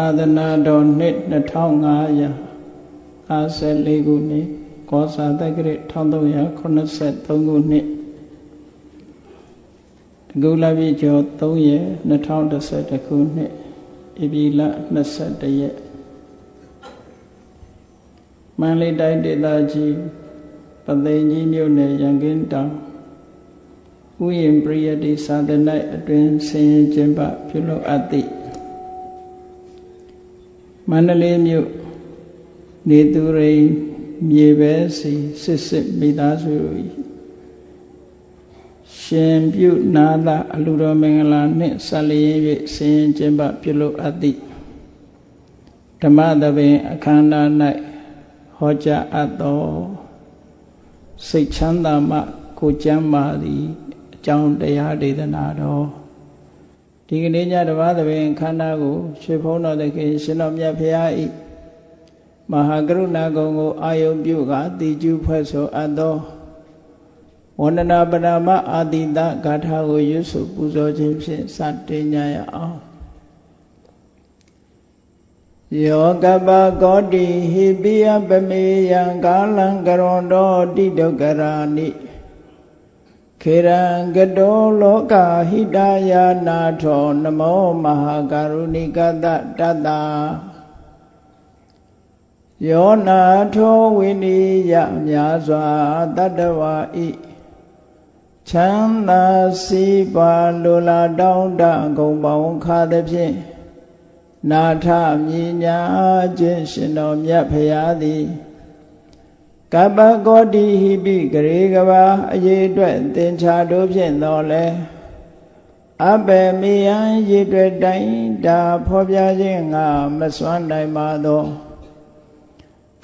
သာသနာတော်နှစ်2554ခုနှစ်ကောဇာတက္ကရာ1383ခုနှစ်တကူလာပြီကျော်3ရက်2011ခုနှစ်ဧပြီလ21ရက်မန္တလေးတိုင်းဒေသကြီးပသိမ်ကြီးမြို့နယ်ရန်ကင်းတောင်ဥယျင်ပရိယတိသာသနာအတွင်ဆင်ရင်ကျင်းပပြုလုပ်အပ်သည့် မန္တလေးမြို့နေသူရိန်မြေပဲစီစစ်စစ်မိသားစုရှင်ပြုနာသာအလူတော်မင်္ဂလာနှင့်ဆက်လျင်၍ဆင်ရင်ကျင်းပပြုလုပ်အပ်သည့်ဓမ္မသဘင်အခမ်းအနား၌ဟောကြားအပ်သောစိတ်ချမ်းသာမှကိုကျမ်းမာသည်အကြောင်းတရားဒေသနာတော် ဒီကနေ့ညတပါးသဘင်ခန္ဓာကိုရွှေဖုံးတော်တခင်ရှင်တော်မြတ်ဖရာဤမဟာကရုဏာကုံကိုအာယုံပြုကတိကျဖွဲ့ဆိုအပ်သောဝန္ဒနာပရမအာတိတဂါထာကိုရွတ်ဆိုပူဇော်ခြင်းဖြင့်စတင်ကြရအောင်ယောကပကောတိဟိပိယပမေယံကာလံကရွန်တော်တိဒုက္ခရာနိ ခေရံကတောလောကဟိတယာနာထောနမောမဟာကရုဏိကတတတ္တာယောနာထောဝိနိယမြာစွာတတ္တဝါဤချမ်းသာစီပါလိုလားတောင်းတဂုံပေါင်းခါသည်ဖြင့်နာထမြညာခြင်းရှင်တော်မြတ်ဖရာသည် ကပ္ပကောတိဟိပိဂရေကဘာအရေးအတွက်သင်္ချာတို့ဖြင့်တော်လဲအဘေမိယံရေတွေ့တိုင်းဒါဖော်ပြခြင်းငါမစွမ်းနိုင်ပါသော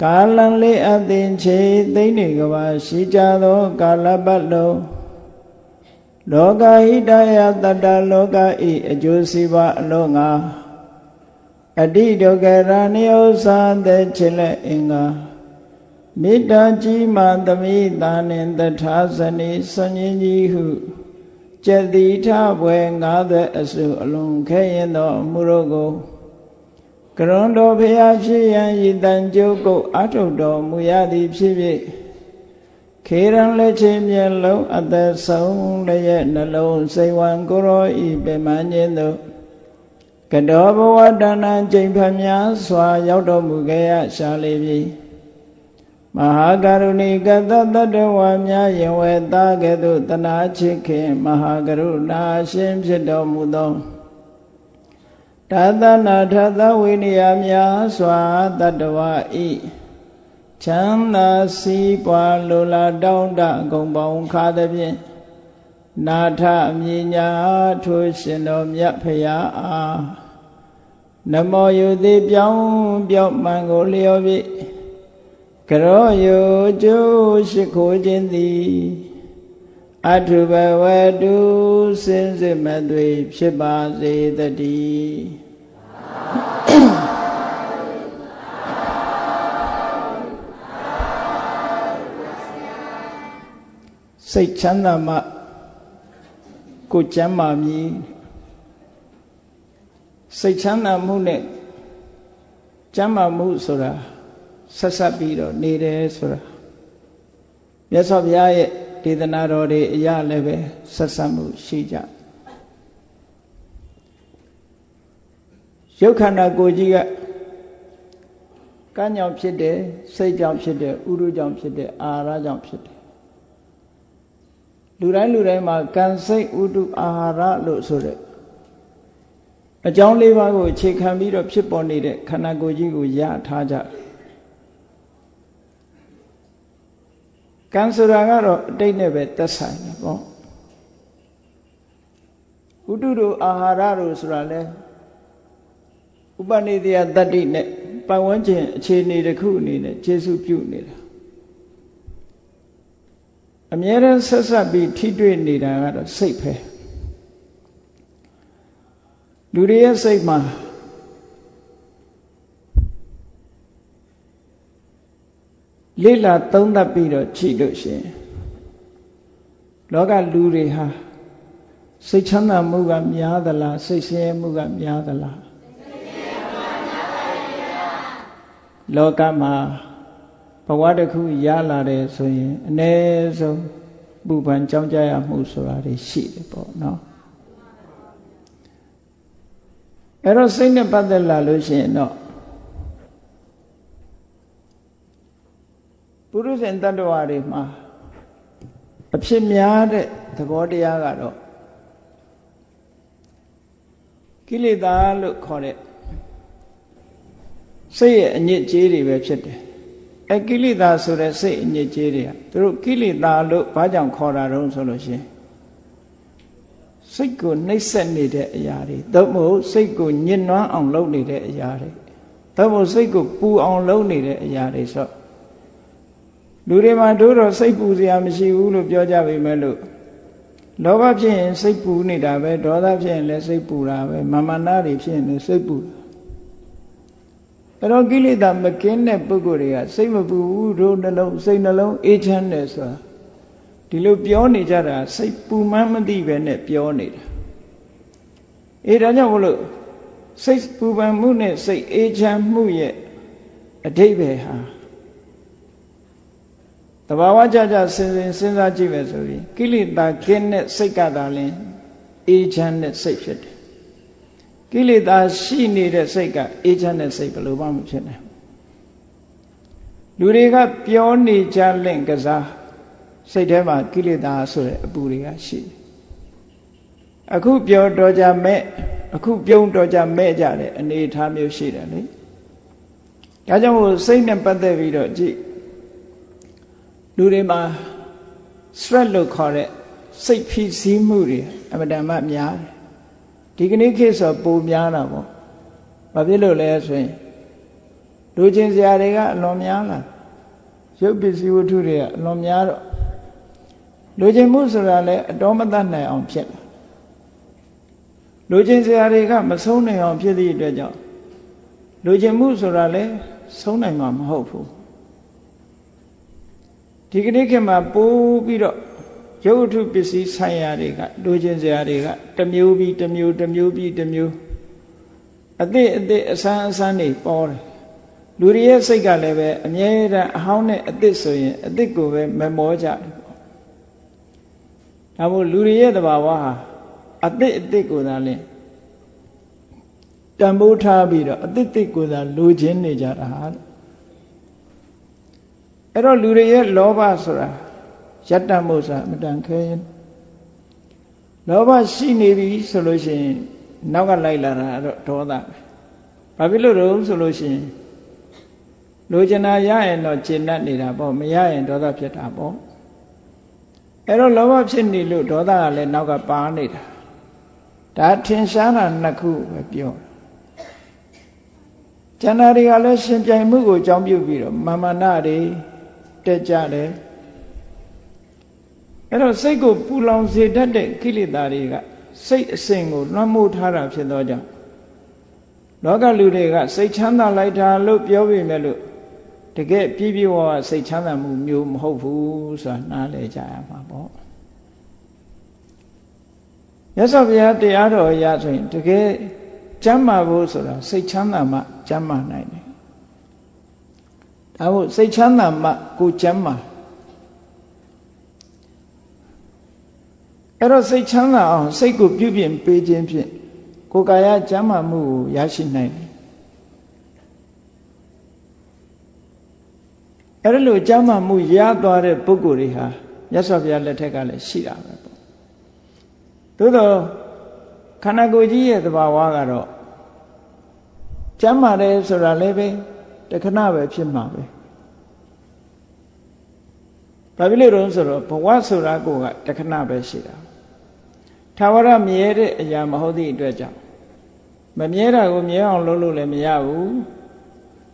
ကာလံလေးအသင်ချေသိမ့်နေကဘာရှိကြသောကာလပတ်လုံးလောကဟိတယတတ္တလောကဤအကျိုးစီးပွားအလုံးငါအတိဒုက္ခရာနိဥ္စာတဲ့ချစ်လက်အင်္ဂါ မေတ္တာကြီးမှသမိတာနှင့်တထာဇနီဆဉ္ញကြီးဟုကျက်တိထဘွယ်90အစုအလုံးခဲရင်သောအမှုတို့ကိုကရွန်တော်ဖရာဖြစ်ရန်ဤတန်ကြုတ်ကိုအထုတ်တော်မူရသည်ဖြစ်ဖြစ်ခေရန်လက်ချင်းမျက်လုံးအသက်ဆုံးလျက်နှလုံးစိတ်ဝံကိုရောဤပင်မခြင်းသို့ကတောဘဝတဏ္ဏကျိန်ဖျားစွာရောက်တော်မူခဲ့ရရှာလေပြီ မဟာကရုဏီကတတတဝါများယင်ဝဲသားကဲ့သို့တနာချစ်ခင်မဟာကရုဏာရှင်ဖြစ်တော်မူသောသာသနာထသဝိနည်းများစွာတတဝဤချမ်းသာစီးပွားလိုလားတောင်းတအကုန်ပေါင်းခါသည်ဖြင့်နာထအမြညာထိုးရှင်တော်မြတ်ဖရာအားနမောယုတိပြောင်းပြောင်းမှန်ကိုလျော်ပြီ ကရောယုကျိုးရှိခိုးခြင်းသည်အထုဘဝတုစင်စစ်မသွေဖြစ်ပါစေတည်းစိတ်ချမ်းသာမှကိုကျမ်းမာမည်စိတ်ချမ်းသာမှုနဲ့ကျမ်းမာမှုဆိုတာ ဆက်ဆက်ပြီးတော့နေတယ်ဆိုတာမြတ်စွာဘုရားရဲ့ဒေသနာတော်တွေအရာလည်းပဲဆက်ဆက်မှုရှိကြရုပ်ခန္ဓာကိုယ်ကြီးကကံကြောင့်ဖြစ်တယ်စိတ်ကြောင့်ဖြစ်တယ်ဥရုကြောင့်ဖြစ်တယ်အာရကြောင့်ဖြစ်တယ်လူတိုင်းလူတိုင်းမှာကံစိတ်ဥတုအာဟာရလို့ဆိုတဲ့အကြောင်းလေးပါးကိုအခြေခံပြီးတော့ဖြစ်ပေါ်နေတဲ့ခန္ဓာကိုယ်ကြီးကိုရထားကြ ကံဆိုတာကတော့အတိတ်နဲ့ပဲသက်ဆိုင်တယ်ပေါ့ဥတုတို့အာဟာရတို့ဆိုတာလဲဥပနိဒေယတတ္တိနဲ့ပတ်ဝန်းကျင်အခြေအနေတစ်ခုအနေနဲ့ခြေဆုပြုနေတာအမြဲတမ်းဆက်ဆက်ပြီးထိတွေ့နေတာကတော့စိတ်ပဲလူတွေရဲ့စိတ်မှာ လိလာသုံးသပ်ပြီးတော့ကြည့်လို့ရှင်လောကလူတွေဟာစိတ်ချမ်းသာမှုကများသလားစိတ်ဆင်းရဲမှုကများသလားလောကမှာဘဝတစ်ခုရလာတယ်ဆိုရင်အ ਨੇ ဆုံးပူပန်ကြောင်းကြရမှုဆိုတာတွေရှိတယ်ပေါ့နော်အဲ့တော့စိတ်နဲ့ပတ်သက်လာလို့ရှိရင်တော့ ပုရုဇဉ်တ attva တွေမှာအဖြစ်များတဲ့သဘောတရားကတော့ကိလေသာလို့ခေါ်တဲ့စိတ်ရဲ့အညစ်အကြေးတွေပဲဖြစ်တယ်အဲကိလေသာဆိုတဲ့စိတ်အညစ်အကြေးတွေကသူတို့ကိလေသာလို့ဘာကြောင့်ခေါ်တာတုံးဆိုလို့ရှိရင်စိတ်ကိုနှိပ်စက်နေတဲ့အရာတွေသို့မဟုတ်စိတ်ကိုညှဉ်းနှွမ်းအောင်လုပ်နေတဲ့အရာတွေသို့မဟုတ်စိတ်ကိုပူအောင်လုပ်နေတဲ့အရာတွေဆို လူတွေမှာတို့တော့စိတ်ပူစရာမရှိဘူးလို့ပြောကြပေမဲ့လို့လောဘဖြစ်ရင်စိတ်ပူနေတာပဲဒေါသဖြစ်ရင်လည်းစိတ်ပူတာပဲမာမနာတွေဖြစ်ရင်လည်းစိတ်ပူတာအဲ့တော့ကိလေသာမကင်းတဲ့ပုဂ္ဂိုလ်တွေကစိတ်မပူဘူးတို့နှလုံးစိတ်နှလုံးအေးချမ်းတယ်ဆိုတာဒီလိုပြောနေကြတာစိတ်ပူမှန်းမသိပဲနဲ့ပြောနေတာအေးဒါကြောင့်မလို့စိတ်ပူပန်မှုနဲ့စိတ်အေးချမ်းမှုရဲ့အဓိပ္ပာယ်ဟာ တဘာဝကြကြစဉ်စဉ်စဉ်းစားကြည့်မယ်ဆိုရင်ကိလေသာကင်းတဲ့စိတ်ကသာလင်အေးချမ်းတဲ့စိတ်ဖြစ်တယ်ကိလေသာရှိနေတဲ့စိတ်ကအေးချမ်းတဲ့စိတ်ဘယ်လိုမှမဖြစ်နိုင်လူတွေကပြောနေကြလင့်ကစားစိတ်ထဲမှာကိလေသာဆိုတဲ့အပူတွေကရှိတယ်အခုပြောတော်ကြမဲ့အခုပြုံးတော်ကြမဲ့ကြတဲ့အနေအထားမျိုးရှိတယ်လေဒါကြောင့်မို့စိတ်နဲ့ပတ်သက်ပြီးတော့ကြည့် လူတွေမှာ stress လို့ခေါ်တဲ့စိတ်ဖိစီးမှုတွေအမတန်မှများတယ်ဒီကနေ့ခေတ်ဆိုပိုများတာပေါ့ဘာဖြစ်လို့လဲဆိုရင်လူချင်းစရာတွေကအလွန်များလာရုပ်ပစ္စည်းဝတ္ထုတွေကအလွန်များတော့လူချင်းမှုဆိုတာလည်းအတော်မတတ်နိုင်အောင်ဖြစ်လာလူချင်းစရာတွေကမဆုံးနိုင်အောင်ဖြစ်သည့်အတွက်ကြောင့်လူချင်းမှုဆိုတာလည်းဆုံးနိုင်မှာမဟုတ်ဘူး ဒီကနေ့ခေတ်မှာပိုးပြီးတော့ရုပ်ဝတ္ထုပစ္စည်းဆိုင်ရာတွေကလိုချင်စရာတွေကတမျိုးပြီးတမျိုးတမျိုးပြီးတမျိုးအသည့်အသည့်အဆန်းအဆန်းနေပေါ်တယ်လူတွေရဲ့စိတ်ကလည်းပဲအမြဲတမ်းအဟောင်းနဲ့အသစ်ဆိုရင်အသစ်ကိုပဲမမောကြတယ်ပေါ့ဒါမို့လူတွေရဲ့တဘာဝဟာအသစ်အသစ်ကိုသာလင်းတန်ဖိုးထားပြီးတော့အသစ်သစ်ကိုသာလိုချင်နေကြတာလို့ အဲ့တော့လူတွေရဲ့လောဘဆိုတာယတ္တမို့စာမတန်ခဲရင်လောဘရှိနေပြီဆိုလို့ရှိရင်နောက်ကလိုက်လာတာတော့ဒေါသပဲဘာဖြစ်လို့တော့ဆိုလို့ရှိရင်လိုချင်တာရရင်တော့ကျင့်တတ်နေတာပေါ့မရရင်ဒေါသဖြစ်တာပေါ့အဲ့တော့လောဘဖြစ်နေလို့ဒေါသကလည်းနောက်ကပါနေတာဒါထင်ရှားတာနှစ်ခုပဲပြောကျန်တာတွေကလည်းရှင်ပြိုင်မှုကိုအကြောင်းပြုပြီးတော့မာမနာတွေ တက်ကြတယ်အဲ့တော့စိတ်ကိုပူလောင်စေတတ်တဲ့ကိလေသာတွေကစိတ်အစဉ်ကိုလွှမ်းမိုးထားတာဖြစ်သောကြောင့်လောကလူတွေကစိတ်ချမ်းသာလိုက်တာလို့ပြောပေမဲ့လို့တကယ်ပြည့်ပြည့်ဝဝစိတ်ချမ်းသာမှုမျိုးမဟုတ်ဘူးဆိုတာနားလည်ကြရမှာပေါ့မြတ်စွာဘုရားတရားတော်အရဆိုရင်တကယ်ကျမ်းမာဖို့ဆိုတာစိတ်ချမ်းသာမှကျမ်းမာနိုင်တယ် ဒါမို့စိတ်ချမ်းသာမှကိုကျမ်းမာအဲ့တော့စိတ်ချမ်းသာအောင်စိတ်ကိုပြုပြင်ပေးခြင်းဖြင့်ကိုယ်ကာယကျမ်းမာမှုကိုရရှိနိုင်တယ်အဲ့ဒါလို့ကျမ်းမာမှုရသွားတဲ့ပုဂ္ဂိုလ်တွေဟာမြတ်စွာဘုရားလက်ထက်ကလည်းရှိတာပဲပေါ့သို့တော့ခန္ဓာကိုယ်ကြီးရဲ့သဘာဝကတော့ကျမ်းမာတယ်ဆိုတာလည်းပဲ တခဏပဲဖြစ်မှာပဲဘာဖြစ်လို့လဲဆိုတော့ဘဝဆိုတာကိုကတခဏပဲရှိတာထာဝရမြဲတဲ့အရာမဟုတ်သည့်အတွက်ကြောင့်မမြဲတာကိုမြဲအောင်လုပ်လို့လည်းမရဘူး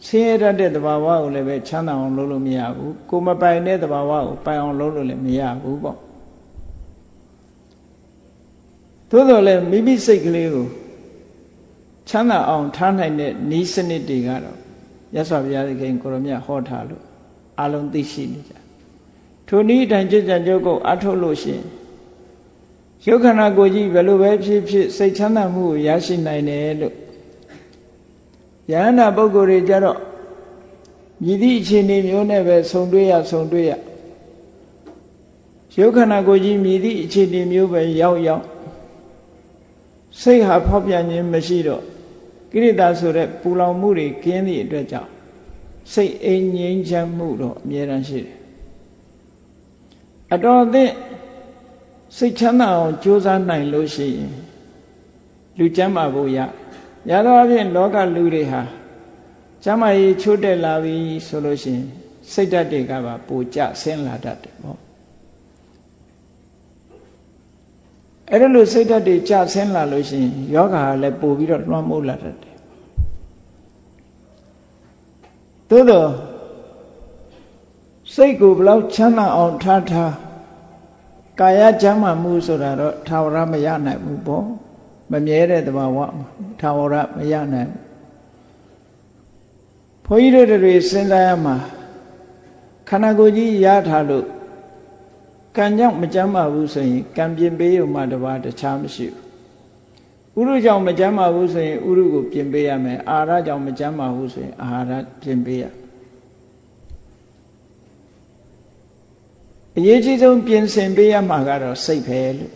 ဆင်းရဲတတ်တဲ့သဘာဝကိုလည်းပဲချမ်းသာအောင်လုပ်လို့မရဘူးကိုမပိုင်တဲ့သဘာဝကိုပိုင်အောင်လုပ်လို့လည်းမရဘူးပေါ့သို့တော်လည်းမိမိစိတ်ကလေးကိုချမ်းသာအောင်ထားနိုင်တဲ့ဤစနစ်တွေကတော့ ရသော်ဘုရားသခင်ကိုရမြတ်ဟောထားလို့အလုံးသိရှိနေကြထိုနည်းတိုင်ကြကြကြုတ်ကိုအထုတ်လို့ရှိရင်ရုပ်ခန္ဓာကိုယ်ကြီးဘယ်လိုပဲဖြစ်ဖြစ်စိတ်ချမ်းသာမှုကိုရရှိနိုင်တယ်လို့ယဟန္တာပုဂ္ဂိုလ်တွေကြတော့မြည်သည့်အခြေအနေမျိုးနဲ့ပဲဆုံတွေ့ရဆုံတွေ့ရရုပ်ခန္ဓာကိုယ်ကြီးမြည်သည့်အခြေအနေမျိုးပဲရောက်ရောက်စိတ်ဟာဖောက်ပြန်ခြင်းမရှိတော့ ကိရိတာဆိုတဲ့ပူလောင်မှုတွေကင်းသည့်အတွက်ကြောင့်စိတ်အိမ်ငြိမ်းချမ်းမှုတော့အမြဲတမ်းရှိတယ်အတော်အသင့်စိတ်ချမ်းသာအောင်ကြိုးစားနိုင်လို့ရှိရင်လူကျမ်းမာဖို့ရရသောအဖြစ်လောကလူတွေဟာကျမ်းမာရေးချိုးတက်လာပြီဆိုလို့ရှိရင်စိတ်ဓာတ်တွေကပါပိုကျဆင်းလာတတ်တယ်ပေါ့ အဲ့ဒါလို့စိတ်ဓာတ်တွေကျဆင်းလာလို့ရှိရင်ယောဂါကလည်းပို့ပြီးတော့လွှမ်းမိုးလာတတ်တယ်သို့တော့စိတ်ကိုဘလောက်ချမ်းသာအောင်ထားထားကာယကျမ်းမာမှုဆိုတာတော့ထာဝရမရနိုင်ဘူးပေါ့မမြဲတဲ့တဘာဝထာဝရမရနိုင်ဘုန်းကြီးတို့တွေစဉ်းစားရမှာခန္ဓာကိုယ်ကြီးရထားလို့ ကံကြောင့်မကြမ်းပါဘူးဆိုရင်ကံပြင်ပေးရုံမှတပါတခြားမရှိဘူးဥရုကြောင့်မကြမ်းပါဘူးဆိုရင်ဥရုကိုပြင်ပေးရမယ်အာဟာရကြောင့်မကြမ်းပါဘူးဆိုရင်အာဟာရပြင်ပေးရအရေးကြီးဆုံးပြင်ဆင်ပေးရမှာကတော့စိတ်ပဲလို့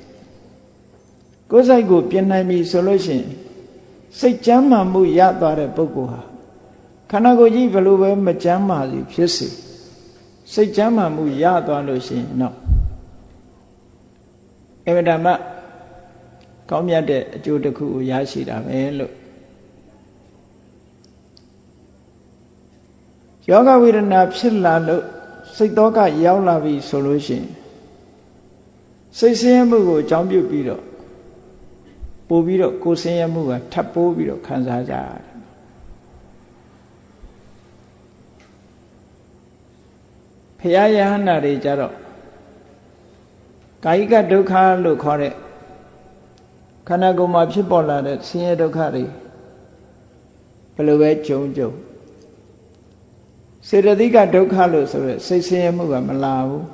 ကိုယ်စိတ်ကိုပြင်နိုင်ပြီဆိုလို့ရှိရင်စိတ်ကြမ်းမှမှုရသွားတဲ့ပုဂ္ဂိုလ်ဟာခန္ဓာကိုယ်ကြီးဘလို့ပဲမကြမ်းပါစေဖြစ်စေစိတ်ကြမ်းမှမှုရသွားလို့ရှိရင်တော့ အမတမကောင်းမြတ်တဲ့အကျိုးတစ်ခုကိုရရှိတာပဲလို့ယောဂဝေဒနာဖြစ်လာလို့စိတ်တော့ကရောက်လာပြီဆိုလို့ရှိရင်စိတ်ဆင်းရဲမှုကိုအကြောင်းပြုပြီးတော့ပို့ပြီးတော့ကိုယ်ဆင်းရဲမှုကထပ်ပိုးပြီးတော့ခံစားကြရတယ်ဖရာယဟနာတွေကြတော့ ကာယကဒုက္ခလို့ခေါ်တဲ့ခန္ဓာကိုယ်မှာဖြစ်ပေါ်လာတဲ့ဆင်းရဲဒုက္ခတွေဘယ်လိုပဲကြုံကြုံစေတသိကဒုက္ခလို့ဆိုရဲစိတ်ဆင်းရဲမှုကမလာဘူး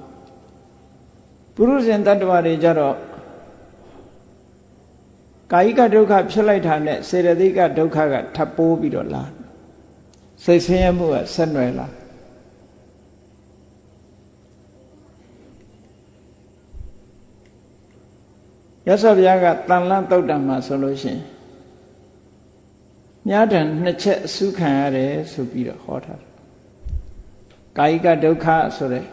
ပုရုဇဉ်တ attva တွေကြတော့ကာယကဒုက္ခဖြစ်လိုက်တာနဲ့စေတသိကဒုက္ခကထပ်ပိုးပြီးတော့လာစိတ်ဆင်းရဲမှုကဆက်နွယ်လာ ရသော်ဘုရားကတန်လန့်တုတ်တံမှာဆိုလို့ရှိရင်မြားတံနှစ်ချက်အစုခံရတယ်ဆိုပြီးတော့ဟောထားတယ်ကာယကဒုက္ခဆိုတဲ့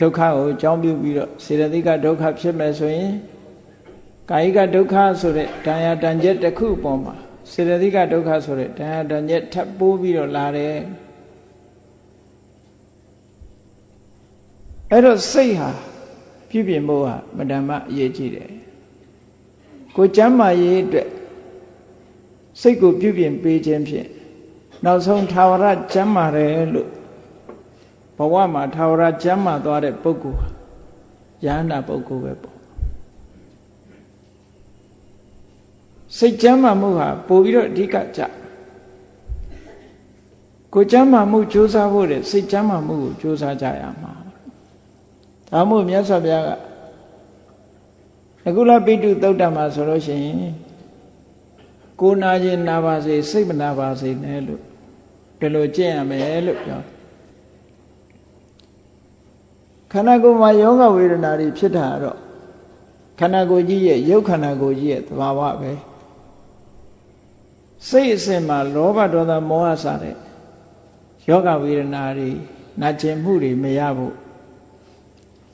ဒုက္ခကိုအကြောင်းပြုပြီးတော့စေတသိကဒုက္ခဖြစ်မယ်ဆိုရင်ကာယကဒုက္ခဆိုတဲ့တရားတန်ချက်တစ်ခုပေါ်မှာစေတသိကဒုက္ခဆိုတဲ့တရားတန်ချက်ထပ်ပိုးပြီးတော့လာတယ်အဲ့တော့စိတ်ဟာ ပြုပြင်ဖို့ဟာမတ္တမအရေးကြီးတယ်ကိုကျမ်းမာရေးအတွက်စိတ်ကိုပြုပြင်ပေးခြင်းဖြင့်နောက်ဆုံးထာဝရကျမ်းမာတယ်လို့ဘဝမှာထာဝရကျမ်းမာသွားတဲ့ပုဂ္ဂိုလ်ယန္တာပုဂ္ဂိုလ်ပဲပေါ့စိတ်ကျမ်းမာမှုဟာပို့ပြီးတော့အဓိကကြကိုကျမ်းမာမှုကြိုးစားဖို့တဲ့စိတ်ကျမ်းမာမှုကိုကြိုးစားကြရမှာ ဒါမို့မြတ်စွာဘုရားကအကုလပိတုသုတ်တံမှာဆိုလို့ရှိရင်ကိုနာခြင်းနာပါစေစိတ်မနာပါစေနဲ့လို့ဒီလိုကျင့်ရမယ်လို့ပြောခန္ဓာကိုယ်မှာယောဂဝေဒနာတွေဖြစ်တာတော့ခန္ဓာကိုယ်ကြီးရဲ့ရုပ်ခန္ဓာကိုယ်ကြီးရဲ့သဘာဝပဲစိတ်အစဉ်မှာလောဘဒေါသမောဟစတဲ့ယောဂဝေဒနာတွေနာကျင်မှုတွေမရဘူး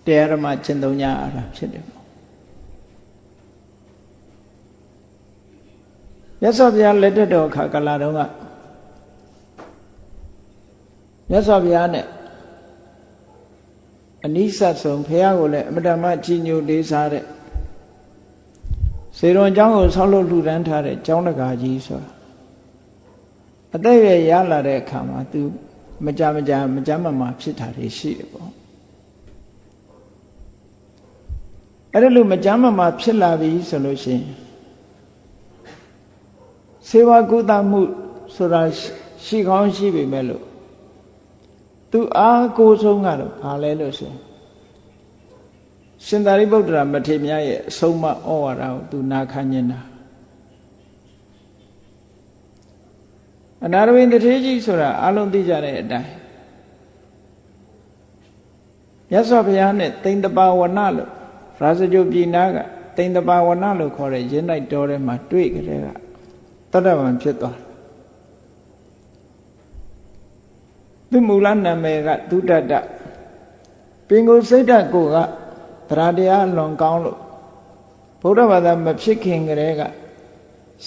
တရားဓမ္မကျင့်သုံးကြရတာဖြစ်တယ်ပေါ့မြတ်စွာဘုရားလက်ထက်တော်အခါကလာတော့ကမြတ်စွာဘုရားနဲ့အနိစ္စဆုံးဘုရားကိုလည်းအမတမကြီးညိုလေးစားတဲ့စေရွန်เจ้าကိုဆောက်လုပ်လှူဒန်းထားတဲ့ကျောင်းတကာကြီးဆိုတာအသက်ရရလာတဲ့အခါမှာ तू မကြမကြမကြမမှာဖြစ်တာတွေရှိတယ်ပေါ့ အဲ့ဒါလို့မကြမ်းမမှာဖြစ်လာပြီဆိုလို့ရှိရင်စေဝကုသမှုဆိုတာရှိကောင်းရှိပေမဲ့လို့သူအားကိုဆုံးကတော့ဘာလဲလို့ဆိုရှင်သာရိပုတ္တရာမထေရရဲ့အဆုံးအမဩဝါဒကိုသူနာခံနေတာအနာရဝိတထေကြီးဆိုတာအလုံးသိကြတဲ့အတိုင်းမြတ်စွာဘုရားနဲ့တိန်တပါဝနလို့ ရာဇဂုပြည်နာကတိန်တပါဝနလို့ခေါ်တဲ့ရင်းလိုက်တော်ထဲမှာတွေ့ကြတဲ့ကတတ္တဝံဖြစ်သွားသူမူလနာမည်ကဒုတတ္တပင်ကိုစိတ်ဓာတ်ကိုကတရားတရားလွန်ကောင်းလို့ဗုဒ္ဓဘာသာမဖြစ်ခင်ကတည်းက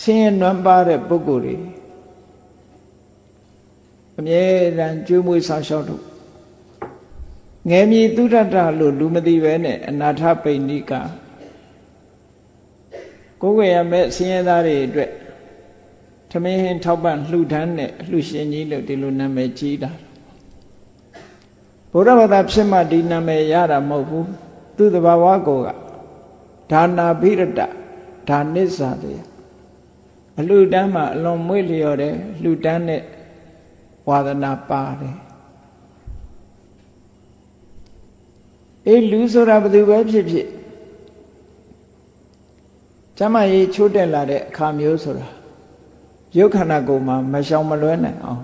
ဆင်းရဲနွမ်းပါတဲ့ပုဂ္ဂိုလ်တွေအမြဲတမ်းကျွေးမွေးဆောင်ရှောက်လို့ ငယ်မြေသုဒ္ဓတလို့လူမသိပဲနဲ့အနာထပိဏိကကိုယ်ွယ်ရမဲ့ဆင်းရဲသားတွေအတွက်ထမင်းဟင်းထောက်ပံ့လှူဒန်းတဲ့လှူရှင်ကြီးလို့ဒီလိုနာမည်ကြီးတာဘုရားဘာသာဖြစ်မှဒီနာမည်ရတာမဟုတ်ဘူးသူ့တဘာဝကိုကဒါနာဘိရတဒါနစ္စာတရားအလှူဒန်းမှာအလွန်မွေ့လျော်တယ်လှူဒန်းတဲ့ဝါဒနာပါတယ် အေးလူဆိုတာဘယ်သူပဲဖြစ်ဖြစ်ကျမကြီးချိုးတက်လာတဲ့အခါမျိုးဆိုတာရုပ်ခန္ဓာကိုယ်မှာမရှောင်မလွဲနိုင်အောင်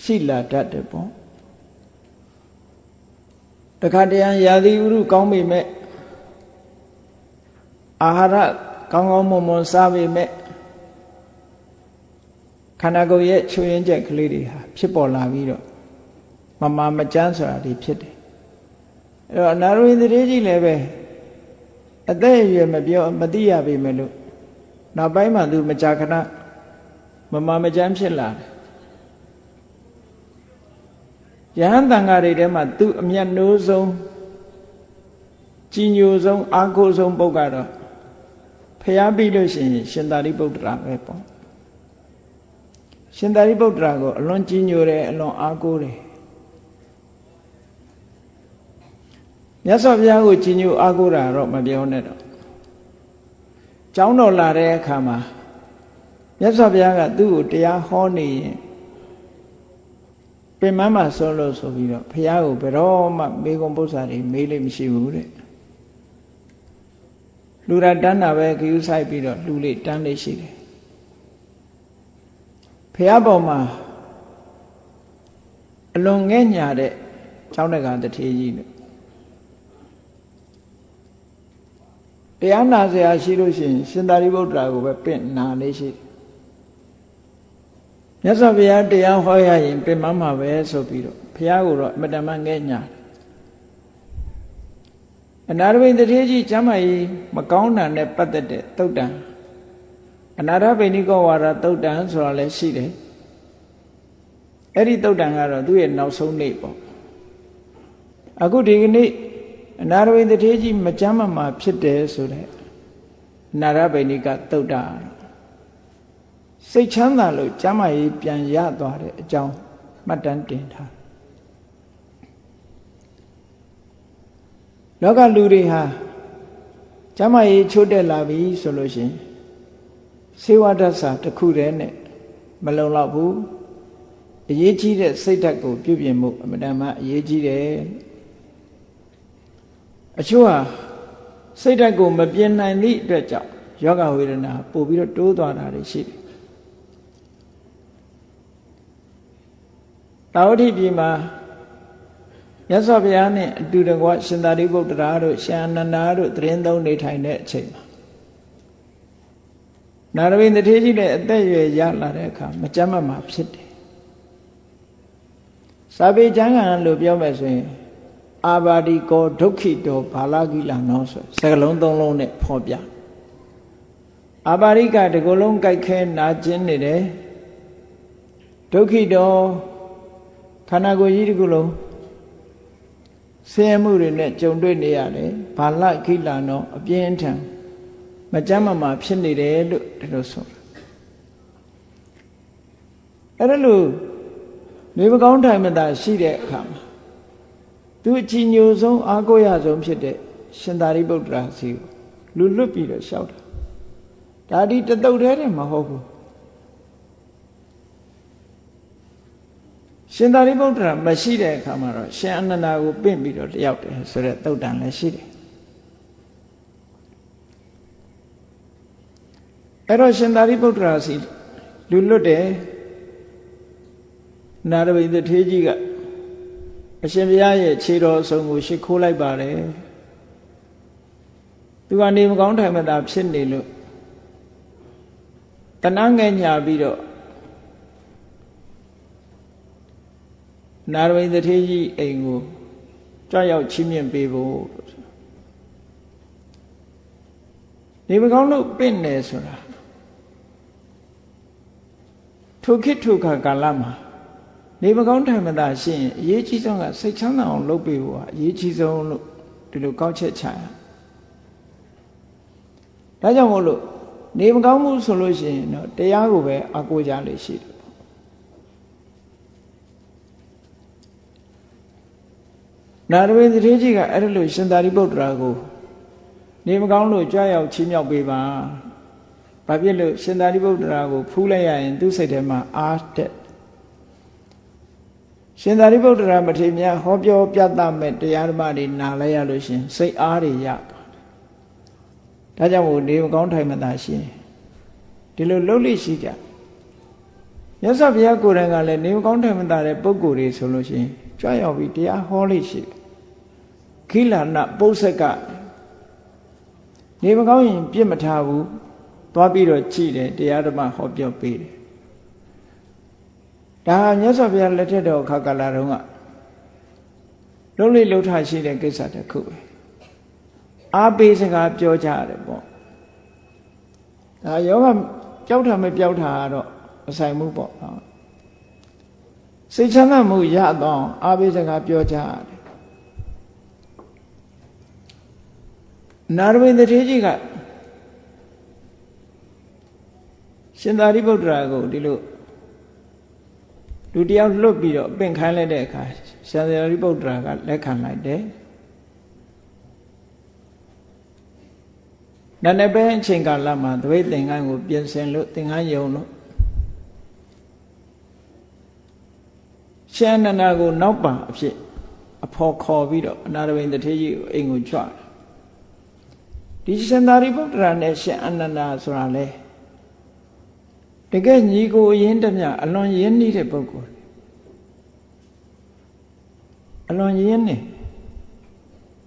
ရှိလာတတ်တယ်ပေါ့တခါတရံရာသီဥတုကောင်းပြီမဲ့အာဟာရကောင်းကောင်းမွန်မွန်စားပြီမဲ့ခန္ဓာကိုယ်ရဲ့ချွေရင်ချက်ကလေးတွေဟာဖြစ်ပေါ်လာပြီးတော့မမမကြမ်းဆိုတာဒီဖြစ်တယ် အဲ့တော့အနာရဝိသတိကြီးလည်းပဲအသက်အရွယ်မပြောမသိရပေမဲ့လို့နောက်ပိုင်းမှာသူမကြာခဏမမမကြမ်းဖြစ်လာတယ်ယဟန်တန်ဃာတွေထဲမှာသူအမျက်နှိုးဆုံးကြီးညိုဆုံးအာကိုဆုံးပုဂ္ဂိုလ်တော့ဖျားပြီးလို့ရှိရင်ရှင်သာရိပုတ္တရာပဲပေါ့ရှင်သာရိပုတ္တရာကိုအလွန်ကြီးညိုတယ်အလွန်အားကိုးတယ် မြတ်စွာဘုရားကိုကြီးညိုအားကိုးတာတော့မပြောနဲ့တော့ကျောင်းတော်လာတဲ့အခါမှာမြတ်စွာဘုရားကသူ့ကိုတရားဟောနေရင်ပင်မမှာဆွလို့ဆိုပြီးတော့ဘုရားကိုဘယ်တော့မှမေကွန်ပု္ပ္ပာတွေမေးလို့မရှိဘူးတဲ့လူရတန်းတာပဲခ ्यू ဆိုင်ပြီးတော့လူလေးတန်းလေးရှိတယ်ဖះပေါ်မှာအလွန်ငဲ့ညာတဲ့ကျောင်းတက္ကတထေကြီးလို့ တရားနာစရာရှိလို့ရှိရင်ရှင်သာရိပုတ္တရာကိုပဲပင့်နာလေးရှိမြတ်စွာဘုရားတရားဟောရရင်ပင်မမှာပဲဆိုပြီးတော့ဘုရားကိုတော့အမတမငဲ့ညာအနာရဝိတ္တထေကြီးကျမ်းမာကြီးမကောင်းတာနဲ့ပတ်သက်တဲ့သုတ်တံအနာရဗိနိကောဝါဒသုတ်တံဆိုတာလည်းရှိတယ်အဲ့ဒီသုတ်တံကတော့သူ့ရဲ့နောက်ဆုံးနေ့ပေါ့အခုဒီကနေ့ အနာရဝိတထေကြီးမကြမ်းမမှာဖြစ်တယ်ဆိုတဲ့အနာရဗိနိကသုတ်တံစိတ်ချမ်းသာလို့ကျမ်းမာရေးပြန်ရသွားတဲ့အကြောင်းမှတ်တမ်းတင်ထားလောကလူတွေဟာကျမ်းမာရေးချိုးတက်လာပြီဆိုလို့ရှိရင်စေဝဒဆာတစ်ခုတည်းနဲ့မလုံလောက်ဘူးအရေးကြီးတဲ့စိတ်ဓာတ်ကို ပြုပြင်မှုအမှန်တမ်းအရေးကြီးတယ် အချို့ဟာစိတ်ဓာတ်ကိုမပြင်နိုင်သည့်အတွက်ကြောင့်ယောဂဝေဒနာပို့ပြီးတော့တိုးသွားတာတွေရှိတယ်တာဝတိပြည်မှာမြတ်စွာဘုရားနဲ့အတူတကွရှင်သာရိပုတ္တရာတို့ရှင်အနန္ဒာတို့သတင်းသုံးနေထိုင်တဲ့အချိန်မှာနာရဝိတထေကြီးလည်းအသက်အရွယ်ရလာတဲ့အခါမကြမ်းမမှာဖြစ်တယ်စာပေကျမ်းဂန်လို့ပြောမယ်ဆိုရင် အာဘာဒီကောဒုက္ခိတောဘာလကိလနောဆိုစကလုံးသုံးလုံးနဲ့ဖော်ပြအာဘာရိကတကလုံးကြိုက်ခဲနာကျင်နေတယ်ဒုက္ခိတောခန္ဓာကိုယ်ကြီးတခုလုံးဆင်းရဲမှုတွေနဲ့ကြုံတွေ့နေရတယ်ဘာလကိလနောအပြင်းထန်မကြမ်းမမာဖြစ်နေတယ်လို့ဒီလိုဆိုအဲ့ဒါလို့နေမကောင်းထိုင်မသာရှိတဲ့အခါမှာ သူအကြည်ညိုဆုံးအာကိုရဆုံးဖြစ်တဲ့ရှင်သာရိပုတ္တရာစီကိုလူလွတ်ပြီးတော့လျှောက်တာဒါဒီတတုတ်တည်းတည်းမဟုတ်ဘူးရှင်သာရိပုတ္တရာမရှိတဲ့အခါမှာတော့ရှင်အနန္ဒာကိုပင့်ပြီးတော့တယောက်တယ်ဆိုတဲ့တုတ်တန်လည်းရှိတယ်အဲ့တော့ရှင်သာရိပုတ္တရာစီလူလွတ်တယ်နာရဝိသထေးကြီးက အရှင်ဘုရားရဲ့ခြေတော်အစုံကိုရှ िख ိုးလိုက်ပါတယ်သူကနေမကောင်းထိုင်မသာဖြစ်နေလို့တဏှငယ်ညာပြီးတော့နာရဝိသထေးကြီးအိမ်ကိုကြွရောက်ချီးမြှင့်ပေးဖို့နေမကောင်းလို့ပင့်နေဆိုတာထိုခေတ်ထိုခါကာလမှာ နေမကောင်းထိုင်မသာရှိရင်အရေးကြီးဆုံးကစိတ်ချမ်းသာအောင်လုပ်ပေးဖို့ကအရေးကြီးဆုံးလို့ဒီလိုကောက်ချက်ချရဒါကြောင့်မို့လို့နေမကောင်းမှုဆိုလို့ရှိရင်တော့တရားကိုပဲအကိုကြလေရှိတယ်နာရဝိသတိကြီးကအဲ့ဒါလို့ရှင်သာရိပုတ္တရာကိုနေမကောင်းလို့ကြွရောက်ချီးမြှောက်ပေးပါဘာဖြစ်လို့ရှင်သာရိပုတ္တရာကိုဖူးလိုက်ရရင်သူ့စိတ်ထဲမှာအားတက် ရှင်သာရိပုတ္တရာမထေရမြတ်ဟောပြောပြသမဲ့တရားဓမ္မတွေနားလဲရလို့ရှင်စိတ်အားတွေရသွားတယ်ဒါကြောင့်မို့နေမကောင်းထိုင်မသာရှင်ဒီလိုလှုပ်လိရှိကြမြတ်စွာဘုရားကိုယ်တိုင်ကလည်းနေမကောင်းထိုင်မသာတဲ့ပုဂ္ဂိုလ်တွေဆိုလို့ရှိရင်ကြွရောက်ပြီးတရားဟောလိရှိခိလနပု္ပ္ပစကနေမကောင်းရင်ပြစ်မထားဘူးသွားပြီးတော့ကြည်တယ်တရားဓမ္မဟောပြောပေးတယ် ဒါမြတ်စွာဘုရားလက်ထက်တော်ခါကာလတုန်းကလုံးလေးလှုပ်ထရှိတဲ့ကိစ္စတစ်ခုပဲအားပေးစကားပြောကြရတယ်ပေါ့ဒါယောဂကြောက်တာမပြောက်တာတော့မဆိုင်ဘူးပေါ့နော်စိတ်ချမ်းသာမှုရတော့အားပေးစကားပြောကြရတယ်နာရဝိန္ဒထေကြီးကရှင်သာရိပုတ္တရာကိုဒီလို လူတယောက်လွတ်ပြီးတော့ပင့်ခိုင်းလိုက်တဲ့အခါရှင်သာရိပုတ္တရာကလက်ခံလိုက်တယ်နန္ဒပဲအချိန်ကာလမှာသဝိသင်္ကန်းကိုပြင်ဆင်လို့သင်္ကန်းယုံလို့ရှင်နန္ဒကိုနောက်ပါအဖြစ်အဖော်ခေါ်ပြီးတော့အနာရဝိန်တထေကြီးကိုအိမ်ကိုကြွဒီရှင်သာရိပုတ္တရာနဲ့ရှင်အနန္ဒာဆိုတာလေ တကယ်ညီကိုအရင်တမျှအလွန်ရင်းနှီးတဲ့ပုဂ္ဂိုလ်အလွန်ရင်းနေ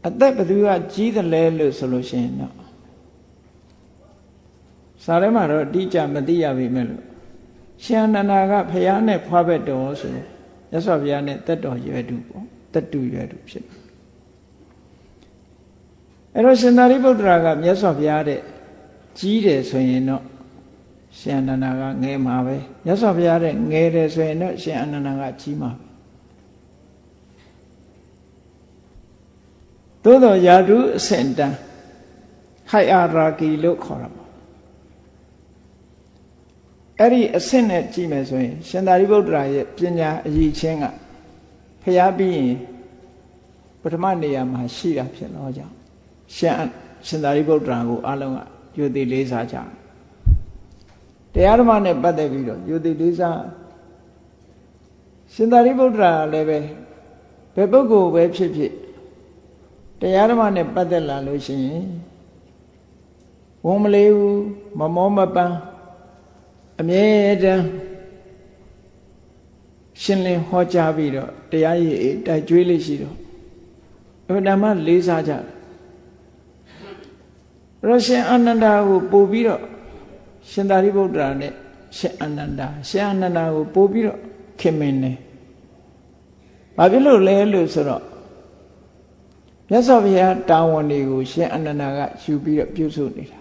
အသက်ဘသူကကြီးတယ်လဲလို့ဆိုလို့ရှိရင်တော့စာထဲမှာတော့အတိအကျမသိရပြီမဲ့လို့ရှင်အနန္ဒာကဖះနဲ့ဖွားဘက်တော်ဆိုရသော်ဘုရားနဲ့တက်တော်ရွယ်တူပေါ့တက်တူရွယ်တူဖြစ်အဲ့တော့ရှင်သာရိပုတ္တရာကမြတ်စွာဘုရားတဲ့ကြီးတယ်ဆိုရင်တော့ ရှင်အနန္ဒာကငယ်မှာပဲမြတ်စွာဘုရားတဲ့ငယ်တယ်ဆိုရင်တော့ရှင်အနန္ဒာကကြီးမှာပဲသို့တော်ယာတုအစင်တန်ဟိုက်အာရာကီလို့ခေါ်တာပေါ့အဲ့ဒီအဆင့်နဲ့ကြည့်မယ်ဆိုရင် ရှင်သာရိပုတ္တရာရဲ့ပညာအရည်ချင်းကဖျားပြီးရင်ပထမနေရာမှာရှိတာဖြစ်တော့ကြောင့်ရှင်ရှင်သာရိပုတ္တရာကိုအလုံးကယုတိလေးစားကြတ ရားဓမ္မနဲ့ပတ်သက်ပြီးတော့ယုတိလေးစားရှင်သာရိပုတ္တရာလည်းပဲဘယ်ပုဂ္ဂိုလ်ပဲဖြစ်ဖြစ်တရားဓမ္မနဲ့ပတ်သက်လာလို့ရှိရင်ဝန်မလေးဘူးမမောမပန်းအမြဲတမ်းရှင်းလင်းဟောကြားပြီးတော့တရားရည်တိုက်ကြွေးလေးရှိတော့အမှန်တမ်းလေးစားကြတယ်ရရှင်အာနန္ဒာကိုပို့ပြီးတော့ ရှင်သာရိပုတ္တရာနဲ့ရှင်အာနန္ဒာရှင်အာနန္ဒာကိုပို့ပြီးတော့ခင်မင်းနေဘာဖြစ်လို့လဲလို့ဆိုတော့မြတ်စွာဘုရားတာဝန်တွေကိုရှင်အာနန္ဒာကယူပြီးတော့ပြုစုနေတာ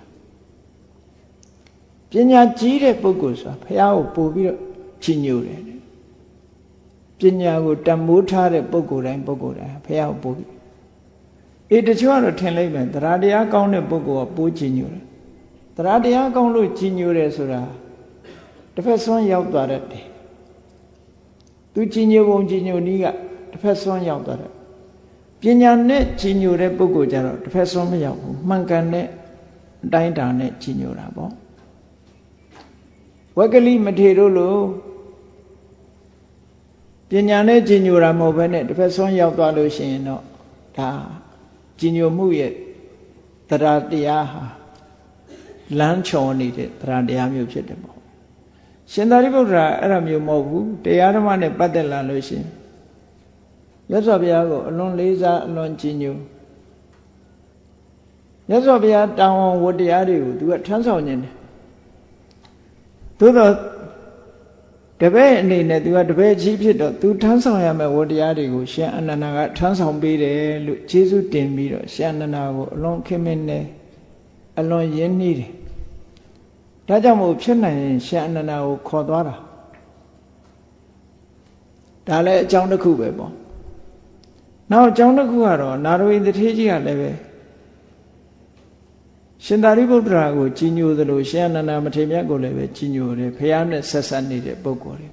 ပညာကြီးတဲ့ပုဂ္ဂိုလ်ဆိုတာဘုရားကိုပို့ပြီးတော့ချီးညိုတယ်ပညာကိုတမိုးထားတဲ့ပုဂ္ဂိုလ်တိုင်းပုဂ္ဂိုလ်တိုင်းဘုရားကိုပို့ပြီးအေးတချို့ကတော့ထင်လိုက်မယ်တရားတရားကောင်းတဲ့ပုဂ္ဂိုလ်ကပိုးချီညိုတယ် တရားတရားကောင်းလို့ချီညိုတယ်ဆိုတာတစ်ဖက်ဆွမ်းရောက်သွားတတ်တယ်သူချီညိုပုံချီညိုနည်းကတစ်ဖက်ဆွမ်းရောက်သွားတယ်ပညာနဲ့ချီညိုတဲ့ပုဂ္ဂိုလ်ကြတော့တစ်ဖက်ဆွမ်းမရောက်ဘူးမှန်ကန်တဲ့အတိုင်းတာနဲ့ချီညိုတာပေါ့ဝက်ကလိမထေတို့လိုပညာနဲ့ချီညိုတာမဟုတ်ဘဲနဲ့တစ်ဖက်ဆွမ်းရောက်သွားလို့ရှိရင်တော့ဒါကြည်ညိုမှုရဲ့တရားတရားဟာ လမ်းချော်နေတဲ့တရားတရားမျိုးဖြစ်တယ်ပေါ့ရှင်သာရိပုတ္တရာအဲ့ဒါမျိုးမဟုတ်ဘူးတရားဓမ္မနဲ့ပတ်သက်လာလို့ရှင်မြတ်စွာဘုရားကိုအလွန်လေးစားအလွန်ကြည်ညိုမြတ်စွာဘုရားတောင်းဝန်ဝတရားတွေကိုသူကထမ်းဆောင်နေတယ်သို့တော့တပည့်အနေနဲ့သူကတပည့်ကြီးဖြစ်တော့သူထမ်းဆောင်ရမယ့်ဝတရားတွေကိုရှင်အနန္ဒာကထမ်းဆောင်ပေးတယ်လို့ကျေးဇူးတင်ပြီးတော့ရှင်အနန္ဒာကိုအလွန်ခင်မင်းနဲ့ အလွန်ရင်းနှီးတယ်ဒါကြောင့်မို့ဖြစ်နိုင်ရင်ရှင်အနန္ဒာကိုခေါ်သွားတာဒါလည်းအကြောင်းတစ်ခုပဲပေါ့နောက်အကြောင်းတစ်ခုကတော့နာရဝိတထေးကြီးကလည်းပဲရှင်သာရိပုတ္တရာကိုကြီးညိုသလိုရှင်အနန္ဒာမထေရမြတ်ကိုလည်းပဲကြီးညိုတယ်ဖះနဲ့ဆက်ဆက်နေတဲ့ပုဂ္ဂိုလ်တွေ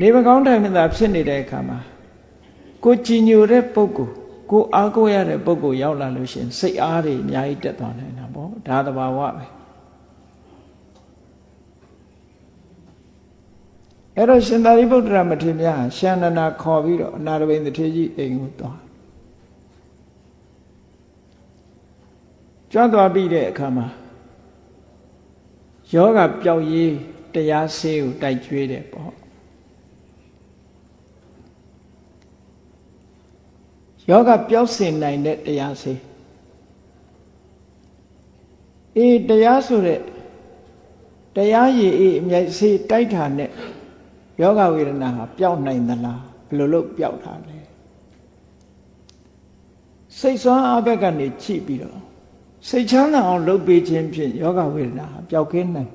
နေမကောင်းတိုင်းမှာဖြစ်နေတဲ့အခါမှာကိုကြီးညိုတဲ့ပုဂ္ဂိုလ် ကိုအားကိုးရတဲ့ပုဂ္ဂိုလ်ရောက်လာလို့ရှင်စိတ်အားတွေအများကြီးတက်သွားနိုင်တာပေါ့ဒါသဘာဝပဲအဲ့တော့ရှင်သာရိပုတ္တရာမထေရမြတ်ရှန္ဒနာခေါ်ပြီးတော့အနာရဘိန်တထေကြီးအိမ်ကိုသွားကြွသွားပြီးတဲ့အခါမှာယောဂပျောက်ရေးတရားဆေးကိုတိုက်ကျွေးတယ်ပေါ့ ယောဂပျောက်စင်နိုင်တဲ့တရားဆေးအေးတရားဆိုတဲ့တရားရည်အေးအမြိုက်ဆေးတိုက်တာနဲ့ယောဂဝေဒနာဟာပျောက်နိုင်သလားဘယ်လိုလုပ်ပျောက်တာလဲစိတ်ဆွမ်းအဘက်ကနေကြည့်ပြီးတော့စိတ်ချမ်းသာအောင်လုပ်ပေးခြင်းဖြင့်ယောဂဝေဒနာဟာပျောက်ကင်းနိုင်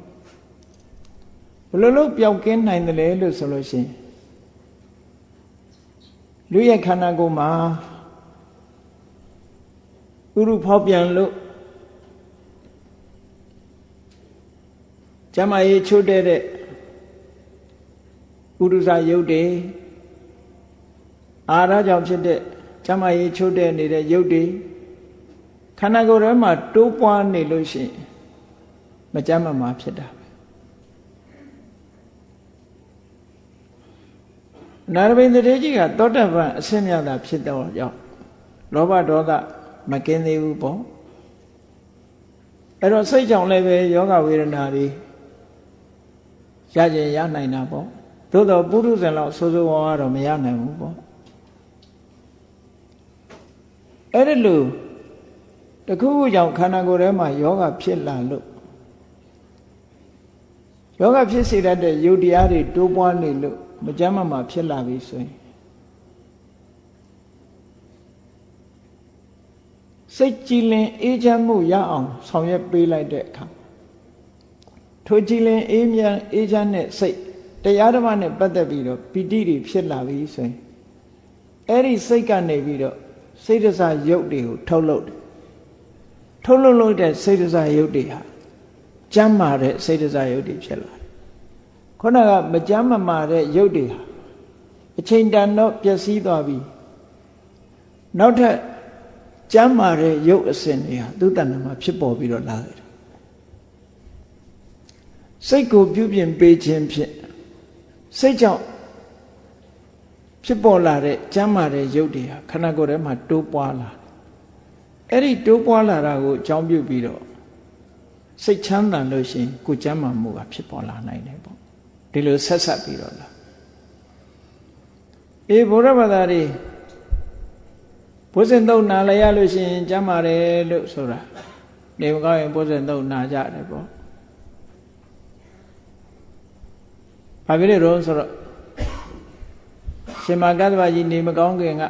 ဘယ်လိုလုပ်ပျောက်ကင်းနိုင်တယ်လဲလို့ဆိုလို့ရှိရင်လူရဲ့ခန္ဓာကိုယ်မှာ ဥရုဖောက်ပြန်လို့ကျမကြီးချိုးတဲ့တဲ့ဥဒုဇယုတ်တွေအာရကြောင့်ဖြစ်တဲ့ကျမကြီးချိုးတဲ့နေတဲ့ယုတ်တွေခန္ဓာကိုယ်ထဲမှာတိုးပွားနေလို့ရှိရင်မကြမ်းမမာဖြစ်တာပဲနာရဘိန်တရေကြီးကသောတပန်အစင်းမြတာဖြစ်တော့ကြောင့်လောဘဒေါသ မကင်းသေးဘူးပေါ့အဲ့တော့စိတ်ကြောင့်လည်းပဲယောဂဝေဒနာတွေရကျင်ရနိုင်တာပေါ့သို့တော့ပုရုဇဉ်လောက်ဆိုးဆိုးဝါးဝါတော့မရနိုင်ဘူးပေါ့အဲ့ဒီလိုတခုခုကြောင့်ခန္ဓာကိုယ်ထဲမှာယောဂဖြစ်လာလို့ယောဂဖြစ်စေတတ်တဲ့ယုတ်တရားတွေတိုးပွားနေလို့မကြမ်းမမှာဖြစ်လာပြီဆိုရင် စိတ်ကြည်လင်အေးချမ်းမှုရအောင် ဆောင်ရွက်ပေးလိုက်တဲ့အခါထိုကြည်လင်အေးမြအေးချမ်းတဲ့စိတ်တရားဓမ္မနဲ့ပတ်သက်ပြီးတော့ပီတိတွေဖြစ်လာပြီဆိုရင်အဲ့ဒီစိတ်ကနေပြီးတော့စိတ်တစားရုပ်တွေကိုထုတ်လုပ်တယ်ထုတ်လုပ်လို့တဲ့စိတ်တစားရုပ်တွေဟာကျမ်းမာတဲ့စိတ်တစားရုပ်တွေဖြစ်လာတယ်ခုနကမကျမ်းမမာတဲ့ရုပ်တွေဟာအချိန်တန်တော့ပျက်စီးသွားပြီနောက်ထပ် ကျမ်းမာတဲ့ရုပ်အစဉ်တွေဟာသူ့တဏ္ဍာမှာဖြစ်ပေါ်ပြီးတော့လာတယ်စိတ်ကိုပြုပြင်ပေးခြင်းဖြင့်စိတ်ကြောင့်ဖြစ်ပေါ်လာတဲ့ကျမ်းမာတဲ့ရုပ်တွေဟာခန္ဓာကိုယ်ထဲမှာတိုးပွားလာအဲ့ဒီတိုးပွားလာတာကိုအကြောင်းပြုပြီးတော့စိတ်ချမ်းသာလို့ရှိရင်ကိုကျမ်းမာမှုကဖြစ်ပေါ်လာနိုင်တယ်ပေါ့ဒီလိုဆက်ဆက်ပြီးတော့လာအေးဘုရားဘာသာတွေ ဘုဇင်သုံးနာလည်းရလို့ရှိရင်ကျမ်းမာတယ်လို့ဆိုတာနေမကောင်းရင်ဘုဇင်သုံးနာကြတယ်ပေါ့ဘာဖြစ်လို့ဆိုတော့ရှင်မကတ္တဗကြီးနေမကောင်းခင်က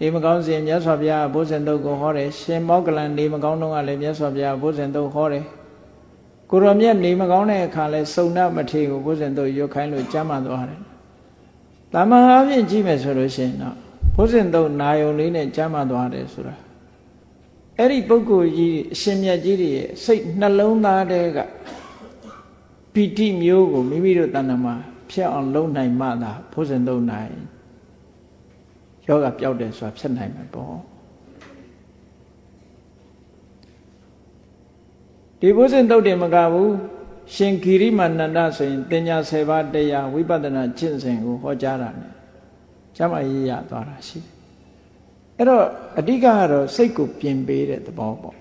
နေမကောင်းစဉ်မြတ်စွာဘုရားဘုဇင်တုတ်ကိုဟောတယ်ရှင်မောကလန်နေမကောင်းတော့ကလည်းမြတ်စွာဘုရားဘုဇင်တုတ်ဟောတယ်ကိုရောမြတ်နေမကောင်းတဲ့အခါလဲစုံနာမထေကိုဘုဇင်တုတ်ရွတ်ခိုင်းလို့ကြမ်းမှသွားတယ်။တာမန်အပြင်ကြည့်မယ်ဆိုလို့ရှိရင်တော့ ဘုဇင်တုတ်နာယုံလေးနဲ့ကြမ်းမှသွားတယ်ဆိုတာအဲ့ဒီပုဂ္ဂိုလ်ကြီးအရှင်မြတ်ကြီးတွေရဲ့စိတ်နှလုံးသားတဲကပီတိမျိုးကိုမိမိတို့တဏ္ဍမှာဖြစ်အောင်လုပ်နိုင်မှသာဘုဇင်တုတ်နိုင်ယောဂပျောက်တယ်ဆိုတာဖြစ်နိုင်မှာပေါ့ဒီဘုဇင်တုတ်တယ်မကဘူးရှင်ဂိရိမာနန္ဒဆိုရင်တင်ညာ10ပါးတရားဝိပဿနာကျင့်စဉ်ကိုဟောကြားတာ ਨੇ ကျမရေးရသွားတာရှိအဲ့တော့အဓိကကတော့စိတ်ကိုပြင်ပေးတဲ့သဘောပေါ့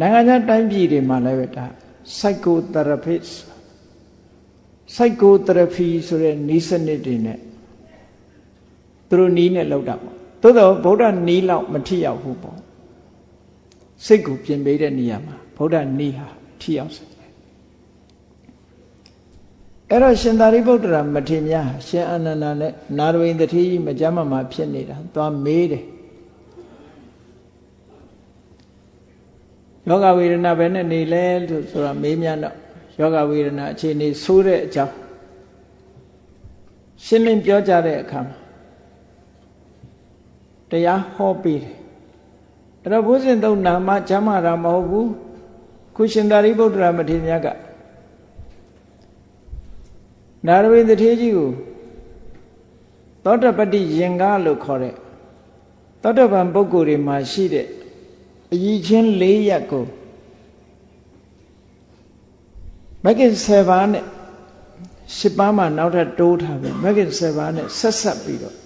နိုင်ငံခြားတိုင်းပြည်တွေမှာလည်းပဲဒါ psychotherapist psychotherapy ဆိုတဲ့နီးစနစ်တွေနဲ့သူတို့နီးနဲ့လောက်တာပေါ့သို့တော့ဗုဒ္ဓနီးလောက်မထိရောက်ဘူးပေါ့စိတ်ကိုပြင်ပေးတဲ့နေရာမှာဗုဒ္ဓနီးဟာထိရောက်စေ အဲ့တော့ရှင်သာရိပုတ္တရာမထေရများရှင်အာနန္ဒာနဲ့နာရဝိန်တတိမကြမ်းမမှာဖြစ်နေတာသွားမေးတယ်ယောဂဝေဒနာပဲနဲ့နေလဲလို့ဆိုတာမေးမြန်းတော့ယောဂဝေဒနာအခြေအနေဆိုးတဲ့အကြောင်းရှင်းလင်းပြောကြတဲ့အခါမှာတရားဟောပေးတယ်အဲ့တော့ဘုဇင်သုံးနာမကျမ်းမာတာမဟုတ်ဘူးခုရှင်သာရိပုတ္တရာမထေရမြတ်က နာရဝိသထေကြီးကိုသောတပတ္တိရင်ကားလို့ခေါ်တဲ့သောတပန်ပုဂ္ဂိုလ်တွေမှာရှိတဲ့အည်ချင်း၄ရက်ကိုမဂ္ဂင်7ပါးနဲ့10ပါးမှနောက်ထပ်တိုးထားပြီမဂ္ဂင်7ပါးနဲ့ဆက်ဆက်ပြီးတော့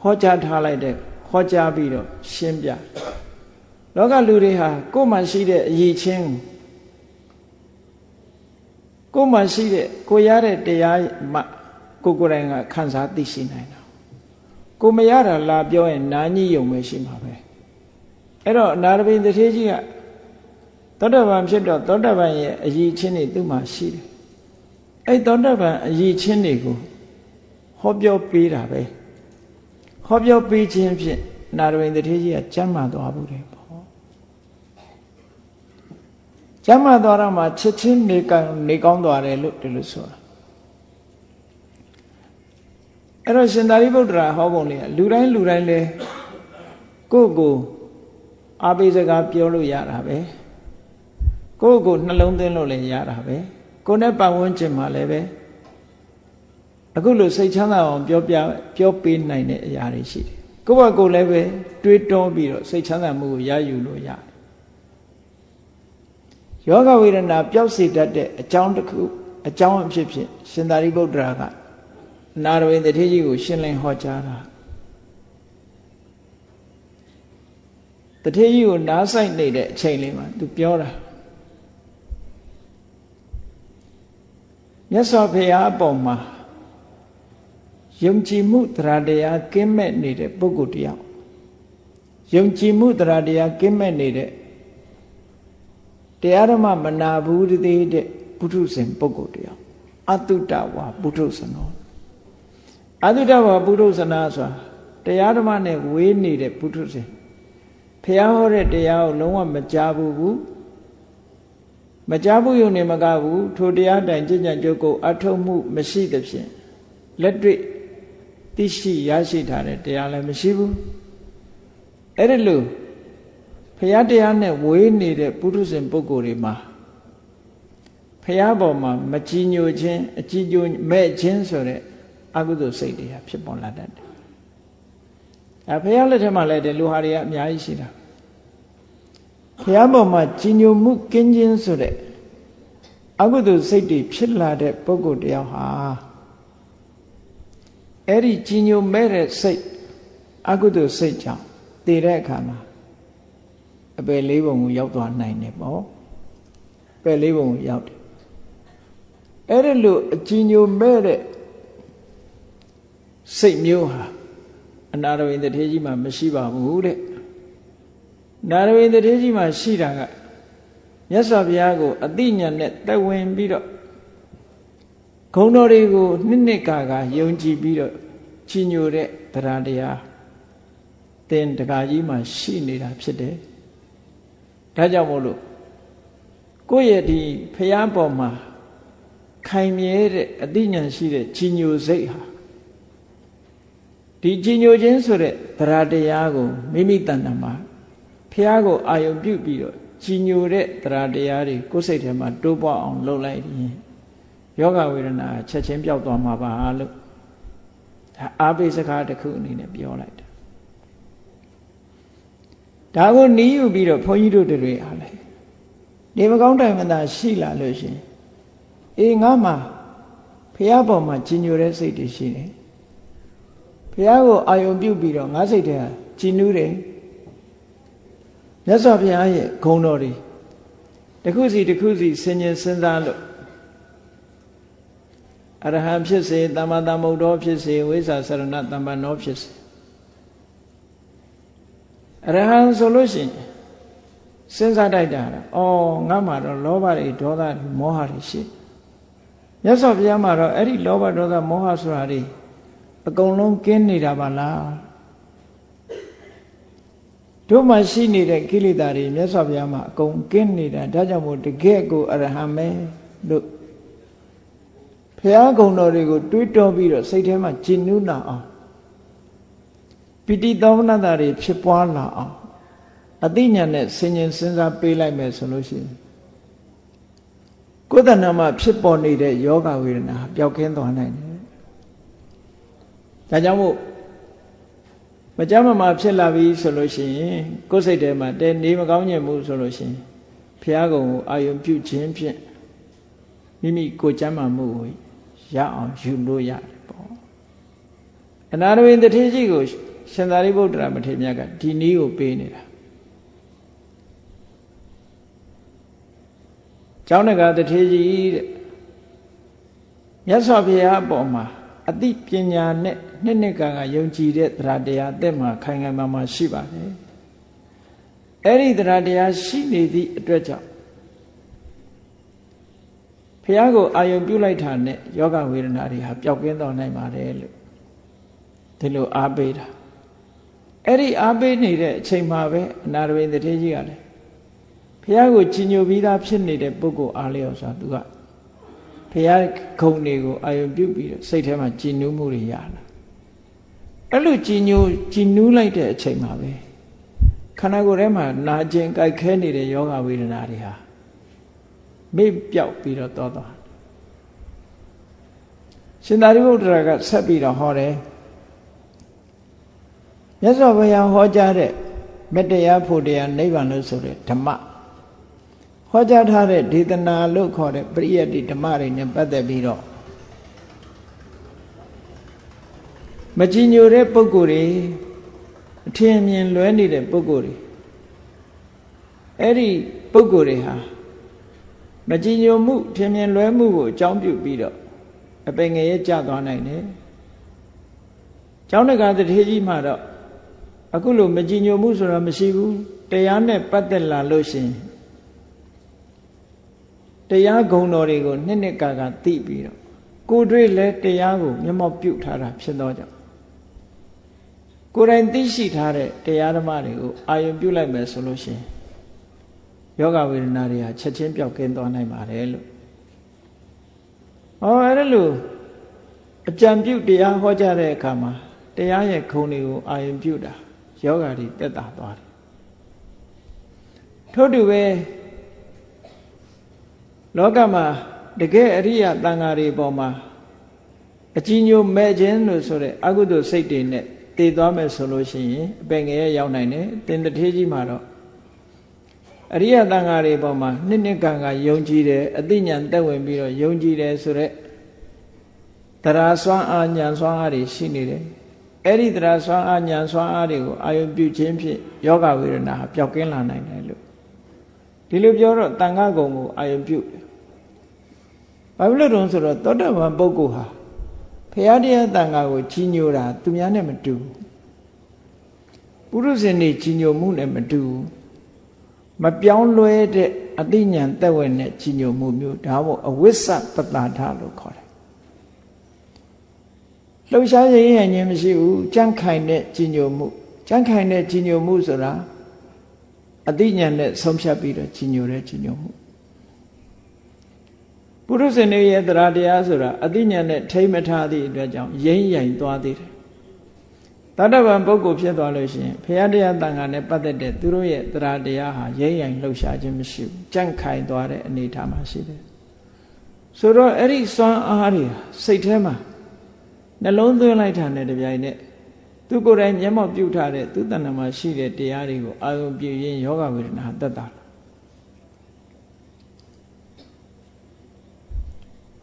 ဟောကြားထားလိုက်တဲ့ဟောကြားပြီးတော့ရှင်းပြလောကလူတွေဟာကိုယ်မှရှိတဲ့အည်ချင်းကို ယ်မှရှိတဲ့ကိုရတဲ့တရားမှကိုကိုယ်တိုင်ကခံစားသိရှိနိုင်တာကိုမရတာလာပြောရင်နာညိယုံပဲရှိမှာပဲအဲ့တော့အနာရဘိန်တထေးကြီးကသောတပန်ဖြစ်တော့သောတပန်ရဲ့အည်ချင်းတွေသူ့မှာရှိတယ်အဲ့သောတပန်အည်ချင်းတွေကိုဟောပြောပေးတာပဲဟောပြောပေးခြင်းဖြင့်နာရဘိန်တထေးကြီးကကြမ်းမှသွားဘူးတယ်ပေါ့ ကြမ်းမှသွားတော့မှချက်ချင်းနေကောင်းနေကောင်းသွားတယ်လို့ဒီလိုဆိုတာအဲ့တော့ရှင်သာရိပုတ္တရာဟောပုံလေးကလူတိုင်းလူတိုင်းလဲကိုယ့်ကိုအာပိစကားပြောလို့ရတာပဲကိုယ့်ကိုနှလုံးသွင်းလို့လည်းရတာပဲကိုယ်နဲ့ပတ်ဝန်းကျင်မှာလည်းပဲအခုလိုစိတ်ချမ်းသာအောင်ပြောပြပြောပေးနိုင်တဲ့အရာတွေရှိတယ်ကိုယ့်ဘက်ကိုလည်းပဲတွေးတောပြီးတော့စိတ်ချမ်းသာမှုကိုရယူလို့ရတယ် ယောဂဝေဒနာပျောက်စေတတ်တဲ့အကြောင်းတစ်ခုအကြောင်းအဖြစ်ဖြင့်ရှင်သာရိပုတ္တရာကနာရဝိတထေကြီးကို ရှင်းလင်းဟောကြားတာတထေကြီးကိုနားဆိုင်နေတဲ့အချိန်လေးမှာသူပြောတာမြတ်စွာဘုရားအပေါ်မှာယုံကြည်မှုတရားတရားကင်းမဲ့နေတဲ့ပုဂ္ဂိုလ်တယောက်ယုံကြည်မှုတရားတရားကင်းမဲ့နေတဲ့ တရားဓမ္မမနာဘူးတည်းတဲ့ပုထုဇဉ်ပုဂ္ဂိုလ်တယောက်အတုတဝါပုထုဇနောအတုတဝါပုထုဇနာဆိုတာတရားဓမ္မနဲ့ဝေးနေတဲ့ပုထုဇဉ်ဖះဟောတဲ့တရားကိုလုံးဝမကြားဘူးဘူးမကြားဘူးယုံနေမကဘူးထိုတရားတိုင်ကြည်ညံ့ကြုတ်ကိုအထုံမှုမရှိသဖြင့်လက်တွေ့သိရှိရရှိထားတဲ့တရားလည်းမရှိဘူးအဲ့ဒီလို ဖះတရားနဲ့ဝေးနေတဲ့ပုထုဇဉ်ပုဂ္ဂိုလ်တွေမှာဖះပေါ်မှာမကြည်ညိုခြင်းအကြည်ညိုမဲ့ခြင်းဆိုတဲ့အကုသိုလ်စိတ်တွေဖြစ်ပေါ်လာတတ်တယ်အဲဖះလက်ထက်မှာလည်းဒီလူဟာတွေကအများကြီးရှိတာဖះပေါ်မှာကြည်ညိုမှုကင်းခြင်းဆိုတဲ့အကုသိုလ်စိတ်တွေဖြစ်လာတဲ့ပုဂ္ဂိုလ်တယောက်ဟာအဲ့ဒီကြည်ညိုမဲ့တဲ့စိတ်အကုသိုလ်စိတ်ကြောင့်တည်တဲ့အခါမှာ အပယ်လေးပုံကိုရောက်သွားနိုင်တယ်ပေါ့ပယ်လေးပုံကိုရောက်တယ်အဲ့ဒီလိုအကြည်ညိုမဲ့တဲ့စိတ်မျိုးဟာအနာရဝိတထေကြီးမှာမရှိပါဘူးတဲ့နာရဝိတထေကြီးမှာရှိတာကမြတ်စွာဘုရားကိုအတိညာနဲ့တက်ဝင်ပြီးတော့ဂုံတော်တွေကိုနှစ်နှစ်ကာကာယုံကြည်ပြီးတော့ချီညိုတဲ့တရားတရားတင်တကာကြီးမှာရှိနေတာဖြစ်တယ် ဒါကြောင့်မို့လို့ကိုယ့်ရဲ့ဒီဖျားပေါ်မှာခိုင်မြဲတဲ့အတိညာရှိတဲ့ချီညိုစိတ်ဟာဒီကြည်ညိုခြင်းဆိုတဲ့တရားတရားကိုမိမိတဏ္ဍာမှာဖះကိုအာယုံပြုပြီးတော့ကြည်ညိုတဲ့တရားတရားတွေကိုယ်စိတ်ထဲမှာတိုးပွားအောင်လုပ်လိုက်ရင်ယောဂဝေဒနာချက်ချင်းပျောက်သွားမှာပါလို့ဒါအာဘိစကားတစ်ခုအနေနဲ့ပြောလိုက်တာ ဒါကိုနီးယူပြီးတော့ဘုန်းကြီးတို့တွေအားလိုက်နေမကောင်းတိုင်မသာရှိလာလို့ရှင်အေးငါမှဖះပေါ်မှာကြည်ညိုတဲ့စိတ်တွေရှိတယ်ဘုရားကိုအာယုံပြုတ်ပြီးတော့ငါစိတ်ထဲကြည်နူးတယ်မြတ်စွာဘုရားရဲ့ဂုဏ်တော်တွေတခုစီတခုစီဆင်ញင်စဉ်းစားလို့အရဟံဖြစ်စေသမ္မာသမ္ဗုဒ္ဓောဖြစ်စေဝိဇ္ဇာစရဏတမ္ပဏောဖြစ်စေအ ရဟံဆိုလို့ရှိရင်စဉ်းစားတိုက်တာအော်ငါမှတော့လောဘတွေဒေါသတွေမောဟတွေရှိမြတ်စွာဘုရားမှာတော့အဲ့ဒီလောဘဒေါသမောဟဆိုတာတွေအကုန်လုံးကင်းနေတာပါလားတို့မှရှိနေတဲ့ကိလေသာတွေမြတ်စွာဘုရားမှာအကုန်ကင်းနေတာဒါကြောင့်မို့တကယ်ကိုအရဟံပဲလို့ဘုရားကုံတော်တွေကိုတွေးတောပြီးတော့စိတ်ထဲမှာကျဉ်နူးလာအောင် ပိဋိသောမနတာတွေဖြစ်ပွားလာအောင်အသိဉာဏ်နဲ့ဆင်ញင်စဉ်းစားပေးလိုက်မယ်ဆိုလို့ရှိရင်ကိုယ်တဏ္ဍာမှာဖြစ်ပေါ်နေတဲ့ယောဂဝေဒနာပျောက်ကင်းသွားနိုင်တယ်ဒါကြောင့်မို့မကြမ်းမမာဖြစ်လာပြီဆိုလို့ရှိရင်ကိုယ်စိတ်ထဲမှာတဲနေမကောင်းညင်မှုဆိုလို့ရှိရင်ဘုရားကုံကိုအာယုံပြုခြင်းဖြင့်မိမိကိုယ်ကြမ်းမာမှုကိုရအောင်ယူလို့ရတယ်ပေါ့အနာရဝိတတိကြီးကို ရှင်သာရိပုတ္တရာမထေရမြတ်ကဒီနည်းကိုပေးနေတာကျောင်းတကာတထေကြီးတဲ့မြတ်စွာဘုရားအပေါ်မှာအသိပညာနဲ့နှစ်နှစ်ကကယုံကြည်တဲ့တရားတရားအသက်မှာခိုင်ခိုင်မာမာရှိပါတယ်အဲ့ဒီတရားတရားရှိနေသည့်အတွက်ကြောင့်ဘုရားကိုအာယုံပြုလိုက်တာနဲ့ယောဂဝေဒနာတွေဟာပျောက်ကင်းသွားနိုင်ပါတယ်လို့ဒီလိုအားပေးတာ အဲ့ဒီအားပေးနေတဲ့အချိန်မှာပဲအနာရဝိတထေကြီးကလည်းဘုရားကိုကြီးညိုပြီးသားဖြစ်နေတဲ့ပုဂ္ဂိုလ်အားလျော်ဆိုတာသူကဘုရားခုံတွေကိုအာယုံပြုပြီးတော့စိတ်ထဲမှာကြည်နူးမှုတွေရလာအဲ့လိုကြည်ညိုကြည်နူးလိုက်တဲ့အချိန်မှာပဲခန္ဓာကိုယ်ထဲမှာနာကျင်ကြိုက်ခဲနေတဲ့ယောဂဝေဒနာတွေဟာမေ့ပြောက်ပြီးတော့တောသွားရှင်သာရိပုတ္တရာကဆက်ပြီးတော့ဟောတယ် မြတ်စွာဘုရားဟောကြားတဲ့မေတ္တရားဖို့တရားနိဗ္ဗာန်လို့ဆိုတဲ့ဓမ္မဟောကြားထားတဲ့ဒေသနာလို့ခေါ်တဲ့ပရိယတ္တိဓမ္မတွေနဲ့ပတ်သက်ပြီးတော့မကြည်ညိုတဲ့ပုဂ္ဂိုလ်တွေအထင်မြင်လွဲနေတဲ့ပုဂ္ဂိုလ်တွေအဲ့ဒီပုဂ္ဂိုလ်တွေဟာမကြည်ညိုမှုထင်မြင်လွဲမှုကိုအကြောင်းပြုပြီးတော့အပင်ငယ်ရဲ့ကြသွားနိုင်တယ်။ကျောင်းတကာတထေကြီးမှတော့ အခုလိုမကြည်ညိုမှုဆိုတာမရှိဘူးတရားနဲ့ပတ်သက်လာလို့ရှိရင်တရားဂုဏ်တော်တွေကိုနှစ်နှစ်ကာကာသိပြီးတော့ကိုယ်တွေ့လဲတရားကိုမျက်မှောက်ပြုထားတာဖြစ်သောကြောင့်ကိုယ်တိုင်သိရှိထားတဲ့တရားဓမ္မတွေကိုအာယုံပြုလိုက်မယ်ဆိုလို့ရှိရင်ယောဂဝေဒနာတွေဟာချက်ချင်းပျောက်ကင်းသွားနိုင်ပါတယ်လို့ဟောအဲ့ဒါလို့အကြံပြုတရားဟောကြားတဲ့အခါမှာတရားရဲ့ခုံတွေကိုအာယုံပြုတာ ယောဂါတွေတက်တာသွားတယ်ထို့တူပဲလောကမှာတကယ်အရိယတန်ဃာတွေပေါ်မှာအကြီးညိုမဲ့ခြင်းလို့ဆိုတဲ့အကုသိုလ်စိတ်တွေနဲ့တည်သွားမယ်ဆိုလို့ရှိရင်အပင်ငယ်ရောက်နိုင်တယ်တင်တထေးကြီးမှာတော့အရိယတန်ဃာတွေပေါ်မှာနှစ်နှစ်ကံကယုံကြည်တယ်အသိဉာဏ်တက်ဝင်ပြီးတော့ယုံကြည်တယ်ဆိုတော့တရားစွမ်းအားဉာဏ်စွမ်းအားတွေရှိနေတယ် အဲ့ဒီတရားစွမ်းအားဉာဏ်စွမ်းအားတွေကိုအာယုပြုခြင်းဖြင့်ယောဂဝေဒနာဟာပျောက်ကင်းလာနိုင်တယ်လို့ဒီလိုပြောတော့တန်ခါကုံကိုအာယုပြုတယ်ဘာဖြစ်လို့တုံးဆိုတော့သောတပန်ပုဂ္ဂိုလ်ဟာဖရာတရားတန်ခါကိုကြီးညိုတာသူများနဲ့မတူပုရုဇဉ်တွေကြီးညိုမှုနဲ့မတူမပြောင်းလဲတဲ့အသိဉာဏ်သက်ဝင်တဲ့ကြီးညိုမှုမျိုးဒါမို့အဝိစ္စပတ္တာထလို့ခေါ်တယ် လှုပ်ရှားရင်းရခြင်းမရှိဘူးကြန့်ခိုင်တဲ့ကြီးညိုမှုကြန့်ခိုင်တဲ့ကြီးညိုမှုဆိုတာအသိဉာဏ်နဲ့ဆုံးဖြတ်ပြီးတော့ကြီးညိုတဲ့ကြီးညိုမှုပုရုဇဉ်တွေရဲ့တရားတရားဆိုတာအသိဉာဏ်နဲ့ထိမ့်မထားသည့်အတွက်ကြောင့်ရိမ့်ရိုင်သွားသေးတယ်တတ္တဗံပုဂ္ဂိုလ်ဖြစ်သွားလို့ရှိရင်ဘုရားတရားတန်ခါနဲ့ပတ်သက်တဲ့သူတို့ရဲ့တရားတရားဟာရိမ့်ရိုင်လှုပ်ရှားခြင်းမရှိဘူးကြန့်ခိုင်သွားတဲ့အနေအထားမှာရှိတယ်ဆိုတော့အဲ့ဒီစွမ်းအားတွေစိတ်ထဲမှာ နှလုံးသွင်းလိုက်တာနဲ့တပြိုင်နက်သူကိုယ်တိုင်မျက်မှောက်ပြုထားတဲ့သူတဏ္ဍမှာရှိတဲ့တရားတွေကိုအာရုံပြုရင်းယောဂဝေဒနာတက်တာ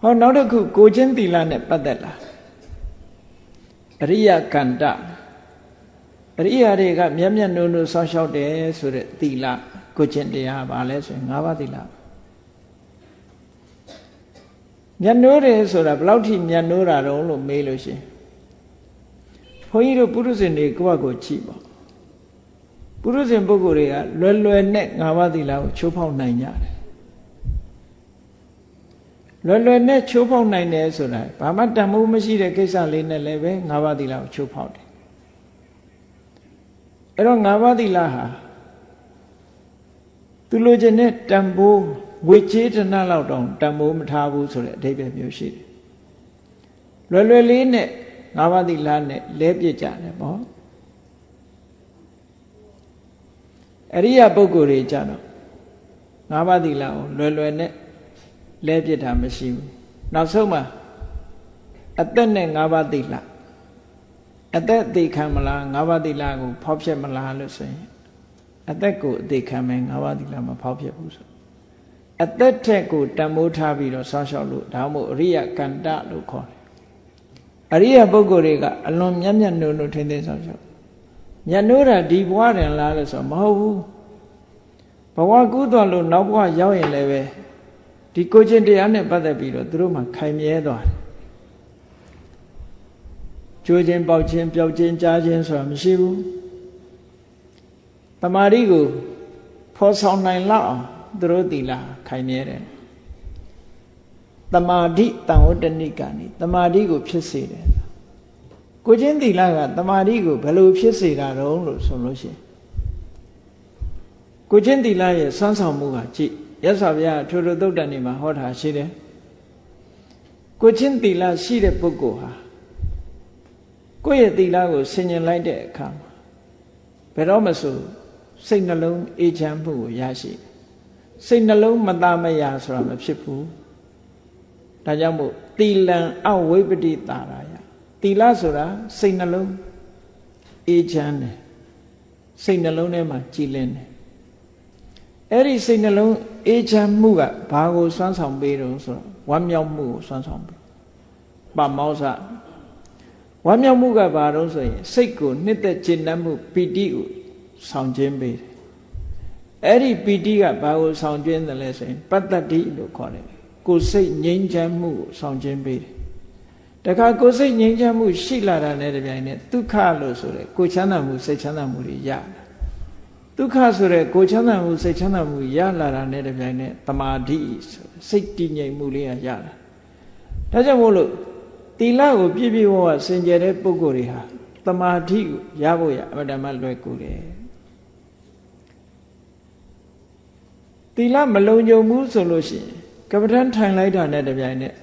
ဟောနောက်တစ်ခုကိုချင်းသီလနဲ့ပတ်သက်လာအရိယကန္တအရိယာတွေကမျက်မျက်နှုံနှုံဆောင်းလျှောက်တယ်ဆိုတဲ့သီလကိုချင်းတရားပါလဲဆိုရင်၅ပါးသီလ မျက်နှိုးတယ်ဆိုတာဘယ်လောက်ထိမျက်နှိုးတာတုံးလို့မေးလို့ရှိရင်ဘုန်းကြီးတို့ပုရုဇဉ်တွေကိုယ့်ဘက်ကိုကြည့်ပါပုရုဇဉ်ပုဂ္ဂိုလ်တွေကလွယ်လွယ်နဲ့ငါးပါးသီလကိုချိုးဖောက်နိုင်ကြတယ်လွယ်လွယ်နဲ့ချိုးဖောက်နိုင်တယ်ဆိုတာဘာမှတန်ဖိုးမရှိတဲ့ကိစ္စလေးနဲ့လည်းပဲငါးပါးသီလကိုချိုးဖောက်တယ်အဲ့တော့ငါးပါးသီလဟာသူလိုချင်တဲ့တန်ဖိုး ငွေကြေးတနလောက်တောင်တန်ဖိုးမထားဘူးဆိုတဲ့အဓိပ္ပာယ်မျိုးရှိတယ်လွယ်လွယ်လေးနဲ့ငါးပါးသီလနဲ့လဲပြစ်ကြတယ်ပေါ့အရိယပုဂ္ဂိုလ်တွေကြတော့ငါးပါးသီလကိုလွယ်လွယ်နဲ့လဲပြစ်တာမရှိဘူးနောက်ဆုံးမှာအသက်နဲ့ငါးပါးသီလအသက်အသေးခံမလားငါးပါးသီလကိုဖောက်ဖျက်မလားလို့ဆိုရင်အသက်ကိုအသေးခံမယ်ငါးပါးသီလမဖောက်ဖျက်ဘူးဆို အသက်ထက်ကိုတန်မိုးထားပြီးတော့ဆောင်းလျှောက်လို့ဒါမှမဟုတ်အရိယကန္တလို့ခေါ်တယ်အရိယပုဂ္ဂိုလ်တွေကအလွန်မြတ်မြတ်နိုးနိုးထင်းထင်းဆောင်းလျှောက်မြတ်နိုးတာဒီဘဝတွင်လားလို့ဆိုမဟုတ်ဘူးဘဝကူးသွားလို့နောက်ဘဝရောက်ရင်လည်းပဲဒီကိုချင်းတရားနဲ့ပတ်သက်ပြီးတော့သူတို့မှခိုင်မြဲသွားတယ်ကြိုးချင်းပေါက်ချင်းပျောက်ချင်းကြားချင်းဆိုတာမရှိဘူးတမာရီကိုဖော်ဆောင်နိုင်လောက်အောင် သူတို့တီလာခိုင်မြဲတယ်တမာတိတန်ဝတ္တနိကနေတမာတိကိုဖြစ်စေတယ်ကိုချင်းတီလာကတမာတိကိုဘယ်လိုဖြစ်စေတာတုံးလို့ဆိုလို့ရှိရင်ကိုချင်းတီလာရဲ့ဆွမ်းဆောင်မှုကကြည့်ရသော်ဗျာထိုထိုသုတ်တန်နေမှာဟောတာရှိတယ်ကိုချင်းတီလာရှိတဲ့ပုဂ္ဂိုလ်ဟာကိုယ့်ရဲ့တီလာကိုဆင်ញင်လိုက်တဲ့အခါမှာဘယ်တော့မှဆိုစိတ်နှလုံးအေးချမ်းမှုကိုရရှိ စိတ်နှလုံးမသားမရာဆိုတာမဖြစ်ဘူးဒါကြောင့်မို့တီလံအဝိပတိတာရာယတီလဆိုတာစိတ်နှလုံးအေးချမ်းတယ်စိတ်နှလုံးထဲမှာကြည်လင်တယ်အဲ့ဒီစိတ်နှလုံးအေးချမ်းမှုကဘာကိုစွမ်းဆောင်ပေးတော့ဆိုတော့ဝမ်းမြောက်မှုကိုစွမ်းဆောင်ပေးပမောဇဝမ်းမြောက်မှုကဘာတော့ဆိုရင်စိတ်ကိုနှစ်သက်ကျဉ်နှံ့မှုပီတိကိုဆောင်ခြင်းပေးတယ် အဲ့ဒီပီတိကဘာကိုဆောင်ခြင်းတယ်လဲဆိုရင်ပတ္တတိလို့ခေါ်တယ်ကိုယ်စိတ်ငြိမ်းချမ်းမှုကိုဆောင်ခြင်းပေးတယ်တခါကိုယ်စိတ်ငြိမ်းချမ်းမှုရှိလာတာနဲ့တပြိုင်နက်ဒုက္ခလို့ဆိုတဲ့ကိုယ်ချမ်းသာမှုစိတ်ချမ်းသာမှုတွေရတယ်ဒုက္ခဆိုတဲ့ကိုချမ်းသာမှုစိတ်ချမ်းသာမှုရလာတာနဲ့တပြိုင်နက်တမာတိစိတ်တည်ငြိမ်မှုလေးရရလာဒါကြောင့်မို့လို့တီလကိုပြည့်ပြည့်ဝဝစင်ကြယ်တဲ့ပုဂ္ဂိုလ်တွေဟာတမာတိကိုရဖို့ရအမှန်တမ်းလွယ်ကူတယ် သီလမလုံခြုံဘူးဆိုလို့ရှိရင်ကပ္ပဋ္ဌာန်းထိုင်လိုက်တာနဲ့တပြိုင်နက်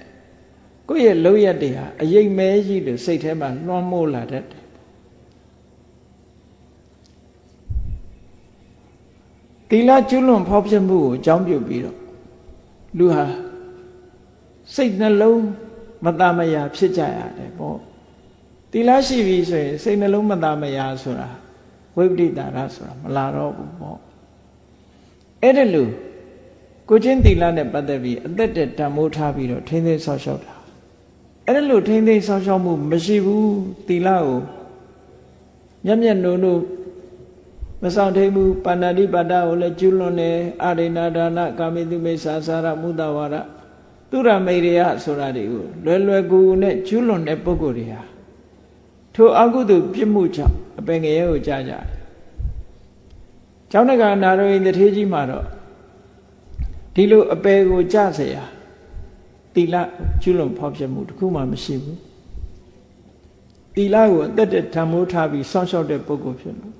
ကိုယ့်ရဲ့လောက်ရတဲ့ဟာအရေးမဲကြီးလို့စိတ်ထဲမှာလွှမ်းမိုးလာတတ်တယ်သီလကျွလွန်ဖောက်ပြမှုကိုအကြောင်းပြုပြီးတော့လူဟာစိတ်နှလုံးမတမယာဖြစ်ကြရတယ်ပေါ့သီလရှိပြီဆိုရင်စိတ်နှလုံးမတမယာဆိုတာဝိပဋိတာရဆိုတာမလာတော့ဘူးပေါ့ အဲ့ဒါလို့ကိုချင်းသီလနဲ့ပတ်သက်ပြီးအသက်တဲ့တံမိုးထားပြီးတော့ထိမ့်သိမ်းဆောက်ရှောက်တာအဲ့ဒါလို့ထိမ့်သိမ်းဆောက်ရှောက်မှုမရှိဘူးသီလကိုမျက်မျက်နှုံနှုံမဆောင်ထိန်ဘူးပါဏာတိပါဒကိုလည်းကျွလွန်တယ်အာရိဏဒါနကာမိတုမိစ္ဆာစာရမုဒဝါဒသူရမေရိယဆိုတာတွေကိုလွယ်လွယ်ကူကူနဲ့ကျွလွန်တဲ့ပုဂ္ဂိုလ်တွေဟာထိုအကုသိုလ်ပြစ်မှုကြောင့်အပင်ငရဲကိုကြားကြတယ်။ ကျောင်းတက္ကနာရောရင်တထေးကြီးမှာတော့ဒီလိုအပယ်ကိုကြားเสียတိလကျွလွန်ဖောက်ပြမှုတခုမှမရှိဘူး။တိလကိုအသက်တထံမိုးထားပြီးစောင့်ရှောက်တဲ့ပုဂ္ဂိုလ်ဖြစ်လို့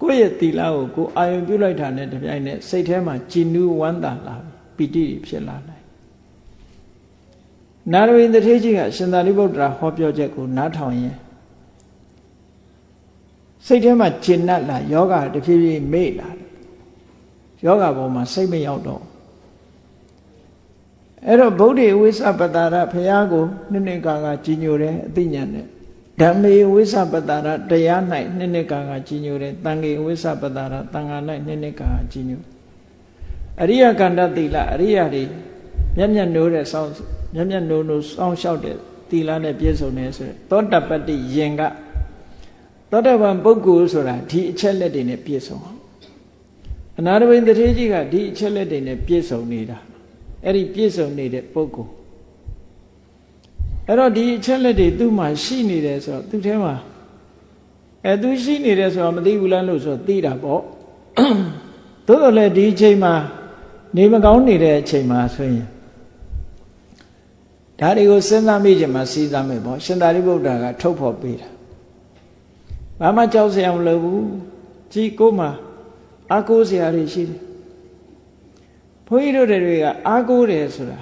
ကိုယ့်ရဲ့သီလကိုကိုအာယုံပြုလိုက်တာနဲ့တပြိုင်နက်စိတ်ထဲမှာကြည်နူးဝမ်းသာလာပီတိဖြစ်လာနိုင်နာရဝိန္ဒထေကြီးကရှင်သာရိပုတ္တရာဟောပြောချက်ကိုနားထောင်ရင် စိတ်ထဲမှာကျဉ်တ်လာယောဂတဖြည်းဖြည်းမေ့လာတယ်ယောဂပေါ်မှာစိတ်မရောက်တော့အဲ့တော့ဗုဒ္ဓဝိသပတ္တာရဘုရားကိုနှစ်နှစ်ကာကကြီးညိုတယ်အသိဉာဏ်နဲ့ဓမ္မေဝိသပတ္တာရတရား၌နှစ်နှစ်ကာကကြီးညိုတယ်တန်ခေဝိသပတ္တာရတန်ခါ၌နှစ်နှစ်ကာကကြီးညိုအရိယကန္တတိလအရိယတွေမျက်မျက်နိုးတဲ့စောင်းမျက်မျက်နိုးနိုးစောင်းလျှောက်တဲ့တိလနဲ့ပြည့်စုံနေဆိုသောတပတ္တိယင်က သောတပန်ပုဂ္ဂိုလ်ဆိုတာဒီအချက်လက်တွေနဲ့ပြည့်စုံအောင်အနာတဝိန်တထေကြီးကဒီအချက်လက်တွေနဲ့ပြည့်စုံနေတာအဲ့ဒီပြည့်စုံနေတဲ့ပုဂ္ဂိုလ်အဲ့တော့ဒီအချက်လက်တွေသူ့မှာရှိနေတယ်ဆိုတော့သူ့ထဲမှာအဲသူရှိနေတယ်ဆိုတော့မသိဘူးလားလို့ဆိုတော့သိတာပေါ့သို့တော်လည်းဒီအချိန်မှာနေမကောင်းနေတဲ့အချိန်မှာဆိုရင်ဒါတွေကိုစဉ်းစားမိချင်မှစဉ်းစားမယ်ပေါ့ရှင်သာရိပုတ္တရာကထုတ်ဖော်ပေးတာ ဘာမှကြောက်စရာမလိုဘူးကြည်ကိုမှအာကိုးစရာတွေရှိတယ်ဘုန်းကြီးတို့တွေကအာကိုးတယ်ဆိုတာ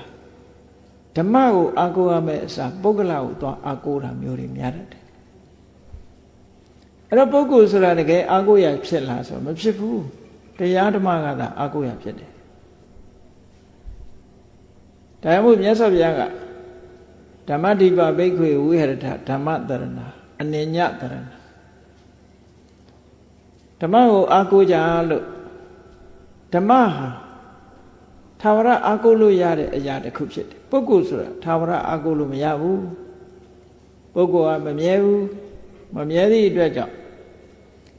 ဓမ္မကိုအာကိုးရမယ့်အစားပုဂ္ဂလကိုသွားအာကိုးတာမျိုးတွေများတတ်တယ်အဲ့တော့ပုဂ္ဂိုလ်ဆိုတာတကယ်အာကိုးရဖြစ်လားဆိုမဖြစ်ဘူးတရားဓမ္မကသာအာကိုးရဖြစ်တယ်ဒါမှမဟုတ်မြတ်စွာဘုရားကဓမ္မဒီပဘိက္ခွေဝိဟရထဓမ္မတရဏအနေညတရဏ ဓမ္မကိုအာကိုးကြလို့ဓမ္မဟာသာဝရအာကိုးလို့ရတဲ့အရာတစ်ခုဖြစ်တယ်ပုဂ္ဂိုလ်ဆိုတာသာဝရအာကိုးလို့မရဘူးပုဂ္ဂိုလ်ကမမြဲဘူးမမြဲသည့်အတွက်ကြောင့်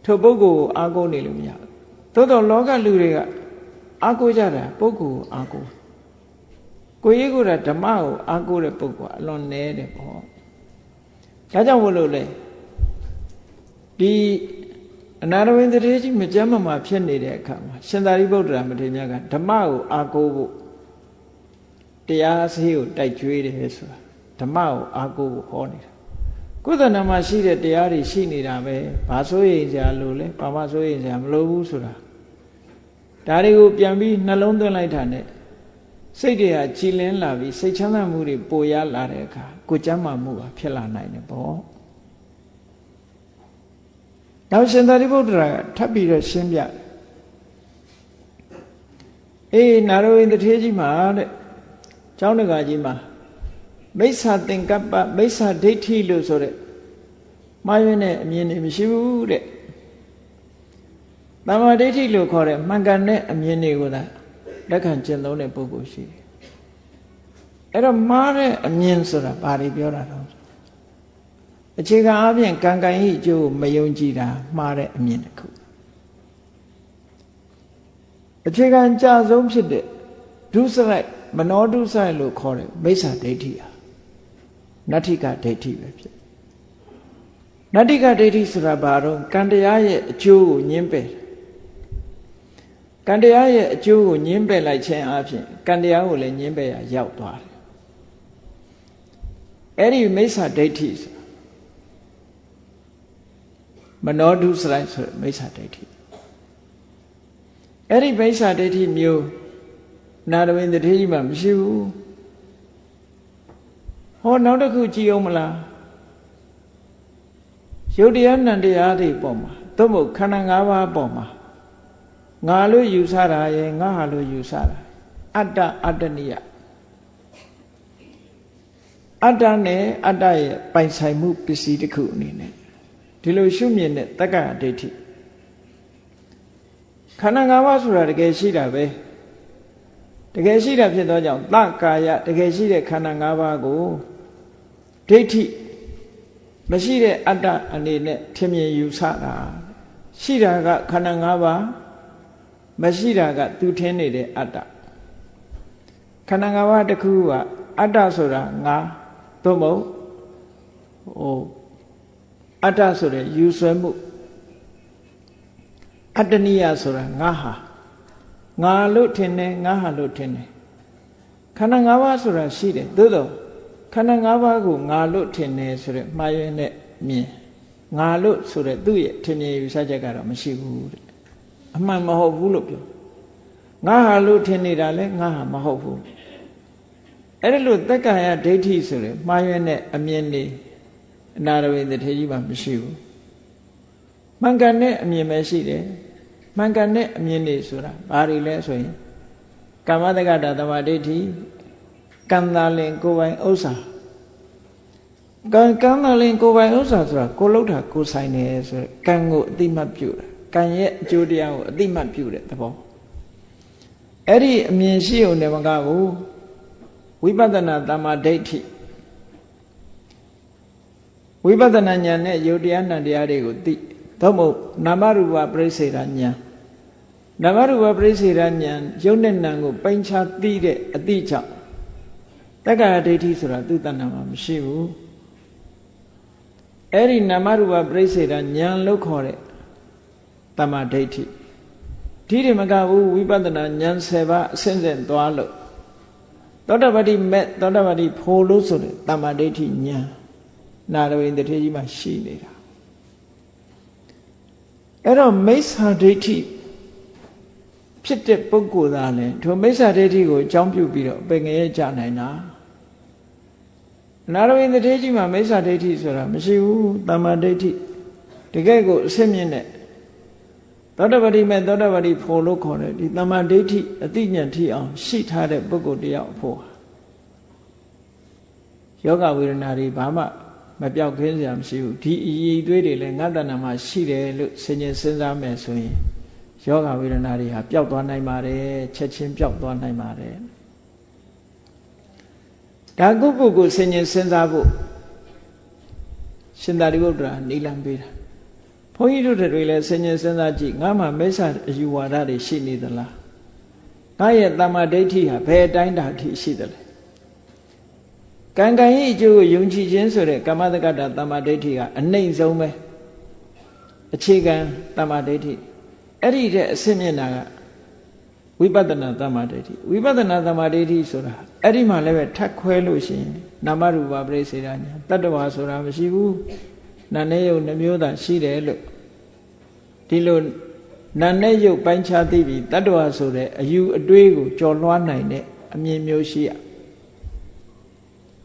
ထိုပုဂ္ဂိုလ်ကိုအာကိုးနေလို့မရဘူးသို့တော့လောကလူတွေကအာကိုးကြတာပုဂ္ဂိုလ်ကိုအာကိုးကိုကြီးကဓမ္မကိုအာကိုးတဲ့ပုဂ္ဂိုလ်အလွန်နည်းတယ်ပေါ့ဒါကြောင့်မလို့လေဒီ အနာရဝိန္ဒရေကြီးမကြမ်းမမှာဖြစ်နေတဲ့အခါမှာရှင်သာရိပုတ္တရာမထေရမြတ်ကဓမ္မကိုအာကိုးဖို့တရားဆေးကိုတိုက်ကြွေးတယ်ဆိုတာဓမ္မကိုအာကိုးဖို့ဟောနေတာကုသနာမှာရှိတဲ့တရားတွေရှိနေတာပဲဘာစိုးရိမ်စရာလို့လဲဘာမှစိုးရိမ်စရာမလိုဘူးဆိုတာဒါတွေကိုပြန်ပြီးနှလုံးသွင်းလိုက်တာနဲ့စိတ်တွေကကြည်လင်းလာပြီးစိတ်ချမ်းသာမှုတွေပိုရလာတဲ့အခါကိုကြမ်းမာမှုကဖြစ်လာနိုင်တယ်ပေါ့ နောက်ရှင်သာရိပုတ္တရာကထပ်ပြီးတော့ရှင်းပြအေးနာရဝိန္ဒထေကြီးမှာတဲ့ကျောင်းတကာကြီးမှာမိစ္ဆာသင်္ကပ္ပမိစ္ဆာဒိဋ္ဌိလို့ဆိုတဲ့မှားယွင်းတဲ့အမြင်တွေမရှိဘူးတဲ့တမ္မာဒိဋ္ဌိလို့ခေါ်တဲ့မှန်ကန်တဲ့အမြင်တွေကိုသာလက်ခံကျင့်သုံးတဲ့ပုဂ္ဂိုလ်ရှိတယ်အဲ့တော့မှားတဲ့အမြင်ဆိုတာဘာတွေပြောတာတော့ အခြေခံအပြင်ကံကံဤအကျိုးကိုမယုံကြည်တာမှားတဲ့အမြင်တစ်ခုအခြေခံကြဆုံးဖြစ်တဲ့ဒုစရိုက်မနောဒုစရိုက်လို့ခေါ်တဲ့မိစ္ဆာဒိဋ္ဌိဟာနတ္ထိကဒိဋ္ဌိပဲဖြစ်နတ္ထိကဒိဋ္ဌိဆိုတာဘာတော့ကံတရားရဲ့အကျိုးကိုညှင်းပယ်ကံတရားရဲ့အကျိုးကိုညှင်းပယ်လိုက်ခြင်းအပြင်ကံတရားကိုလည်းညှင်းပယ်ရရောက်သွားတယ်အဲ့ဒီမိစ္ဆာဒိဋ္ဌိဆို မနောဒုစရိုက်ဆိုမိစ္ဆာဒိဋ္ဌိအဲ့ဒီမိစ္ဆာဒိဋ္ဌိမျိုးနာရဝိန္ဒထေကြီးမှမရှိဘူးဟောနောက်တစ်ခုကြည့်အောင်မလားယုတ်တရားနံတရားတွေပေါ်မှာသို့မဟုတ်ခန္ဓာ၅ပါးပေါ်မှာငါလို့ယူဆတာရဲ့ငါဟာလို့ယူဆတာအတ္တအတ္တနိယအတ္တနဲ့အတ္တရဲ့ပိုင်ဆိုင်မှုပစ္စည်းတစ်ခုအနေနဲ့ ဒီလိုရှုမြင်တဲ့တက္ကဒိဋ္ဌိခန္ဓာ၅ပါးဆိုတာတကယ်ရှိတာပဲတကယ်ရှိတာဖြစ်သောကြောင့်သကာယတကယ်ရှိတဲ့ခန္ဓာ၅ပါးကိုဒိဋ္ဌိမရှိတဲ့အတ္တအနေနဲ့ထင်မြင်ယူဆတာရှိတာကခန္ဓာ၅ပါးမရှိတာကသူထင်နေတဲ့အတ္တခန္ဓာ၅ပါးတစ်ခုကအတ္တဆိုတာငါသို့မဟုတ်ဟို အတ္တဆိုတဲ့ယူဆွဲမှုအတ္တနိယဆိုတာငါဟာငါလို့ထင်တယ်ငါဟာလို့ထင်တယ်ခန္ဓာ၅ပါးဆိုတာရှိတယ်သို့တော့ခန္ဓာ၅ပါးကိုငါလို့ထင်တယ်ဆိုတဲ့မှားယွင်းတဲ့မြင်ငါလို့ဆိုတဲ့သူ့ရဲ့ထင်မြင်ယူဆချက်ကတော့မရှိဘူးတဲ့အမှန်မဟုတ်ဘူးလို့ပြောငါဟာလို့ထင်နေတာလဲငါဟာမဟုတ်ဘူးအဲ့ဒါလို့တက္ကာယဒိဋ္ဌိဆိုတဲ့မှားယွင်းတဲ့အမြင်တွေ အနာရဝိသထေကြီးမှမရှိဘူးမှန်ကန်တဲ့အမြင်ပဲရှိတယ်မှန်ကန်တဲ့အမြင်တွေဆိုတာဘာတွေလဲဆိုရင်ကမ္မတက္ကတာသမာဓိဋ္ဌိကံသာလင်ကိုယ်ပိုင်ဥစ္စာကံကံသာလင်ကိုယ်ပိုင်ဥစ္စာဆိုတာကိုလှုပ်တာကိုဆိုင်နေဆိုကံကိုအတိမတ်ပြုတာကံရဲ့အကျိုးတရားကိုအတိမတ်ပြုတဲ့သဘောအဲ့ဒီအမြင်ရှိုံနဲ့မကဘူးဝိပဿနာတမ္မာဒိဋ္ဌိ ဝိပဿနာဉာဏ်နဲ့ယုတ်တရားနံတရားတွေကိုသိသို့မဟုတ်နာမရူပပြိစေတာဉာဏ်နာမရူပပြိစေတာဉာဏ်ယုတ်နဲ့နံကိုပိုင်းခြားသိတဲ့အတိကြောင့်တက္ကရာဒိဋ္ဌိဆိုတာသူ့တဏ္ဍာမှာမရှိဘူးအဲ့ဒီနာမရူပပြိစေတာဉာဏ်လို့ခေါ်တဲ့တမ္မာဒိဋ္ဌိဒီတွေမကဘူးဝိပဿနာဉာဏ်7ပါးအစဉ်စဉ်သွားလို့သောတပတိမဲ့သောတပတိဖိုလ်လို့ဆိုတဲ့တမ္မာဒိဋ္ဌိဉာဏ် နာရဝိန်တထေကြီးမှာရှိနေတာအဲ့တော့မိစ္ဆာဒိဋ္ဌိဖြစ်တဲ့ပုဂ္ဂိုလ်သားလည်းထိုမိစ္ဆာဒိဋ္ဌိကိုအကြောင်းပြုပြီးတော့ပင်ငရဲကြနိုင်တာနာရဝိန်တထေကြီးမှာမိစ္ဆာဒိဋ္ဌိဆိုတာမရှိဘူးတမ္မာဒိဋ္ဌိတကယ်ကိုအစစ်မြင့်တဲ့သောတပတိမဲ့သောတပတိဖို့လို့ခေါ်တယ်ဒီတမ္မာဒိဋ္ဌိအတိညာထိအောင်ရှိထားတဲ့ပုဂ္ဂိုလ်တယောက်ဖို့ယောဂဝေဒနာတွေဘာမှ မပြောက်ခင်းစရာမရှိဘူးဒီအည်သွေးတွေလည်းငါတဏ္ဍမှာရှိတယ်လို့ဆင်ခြင်စဉ်းစားမယ်ဆိုရင်ယောဂဝေဒနာတွေဟာပျောက်သွားနိုင်ပါတယ်ချက်ချင်းပျောက်သွားနိုင်ပါတယ်ဒါကုကုကိုဆင်ခြင်စဉ်းစားဖို့ရှင်သာရိပုတ္တရာနေလံပေးတာဘုန်းကြီးတို့တွေလည်းဆင်ခြင်စဉ်းစားကြည့်ငါမှမိစ္ဆာအယူဝါဒတွေရှိနေသလားငါရဲ့တမ္မာဒိဋ္ဌိဟာဘယ်အတိုင်းတာအထိရှိသလဲ ကံကံရဲ့အကျိုးကိုယုံကြည်ခြင်းဆိုတဲ့ကမ္မတက္ကတာတမ္မာဒိဋ္ဌိကအနှိမ့်ဆုံးပဲအခြေခံတမ္မာဒိဋ္ဌိအဲ့ဒီတဲ့အစစ်မြင့်တာကဝိပဿနာတမ္မာဒိဋ္ဌိဝိပဿနာတမ္မာဒိဋ္ဌိဆိုတာအဲ့ဒီမှာလည်းပဲထပ်ခွဲလို့ရှိရင်နာမရူပပရိစေဒညာတတ္တဝါဆိုတာမရှိဘူးနာနဲ့ယုတ်နှမျိုးသာရှိတယ်လို့ဒီလိုနာနဲ့ယုတ်ပိုင်းခြားသိပြီးတတ္တဝါဆိုတဲ့အယူအတွေးကိုကြော်လွှားနိုင်တဲ့အမြင်မျိုးရှိရ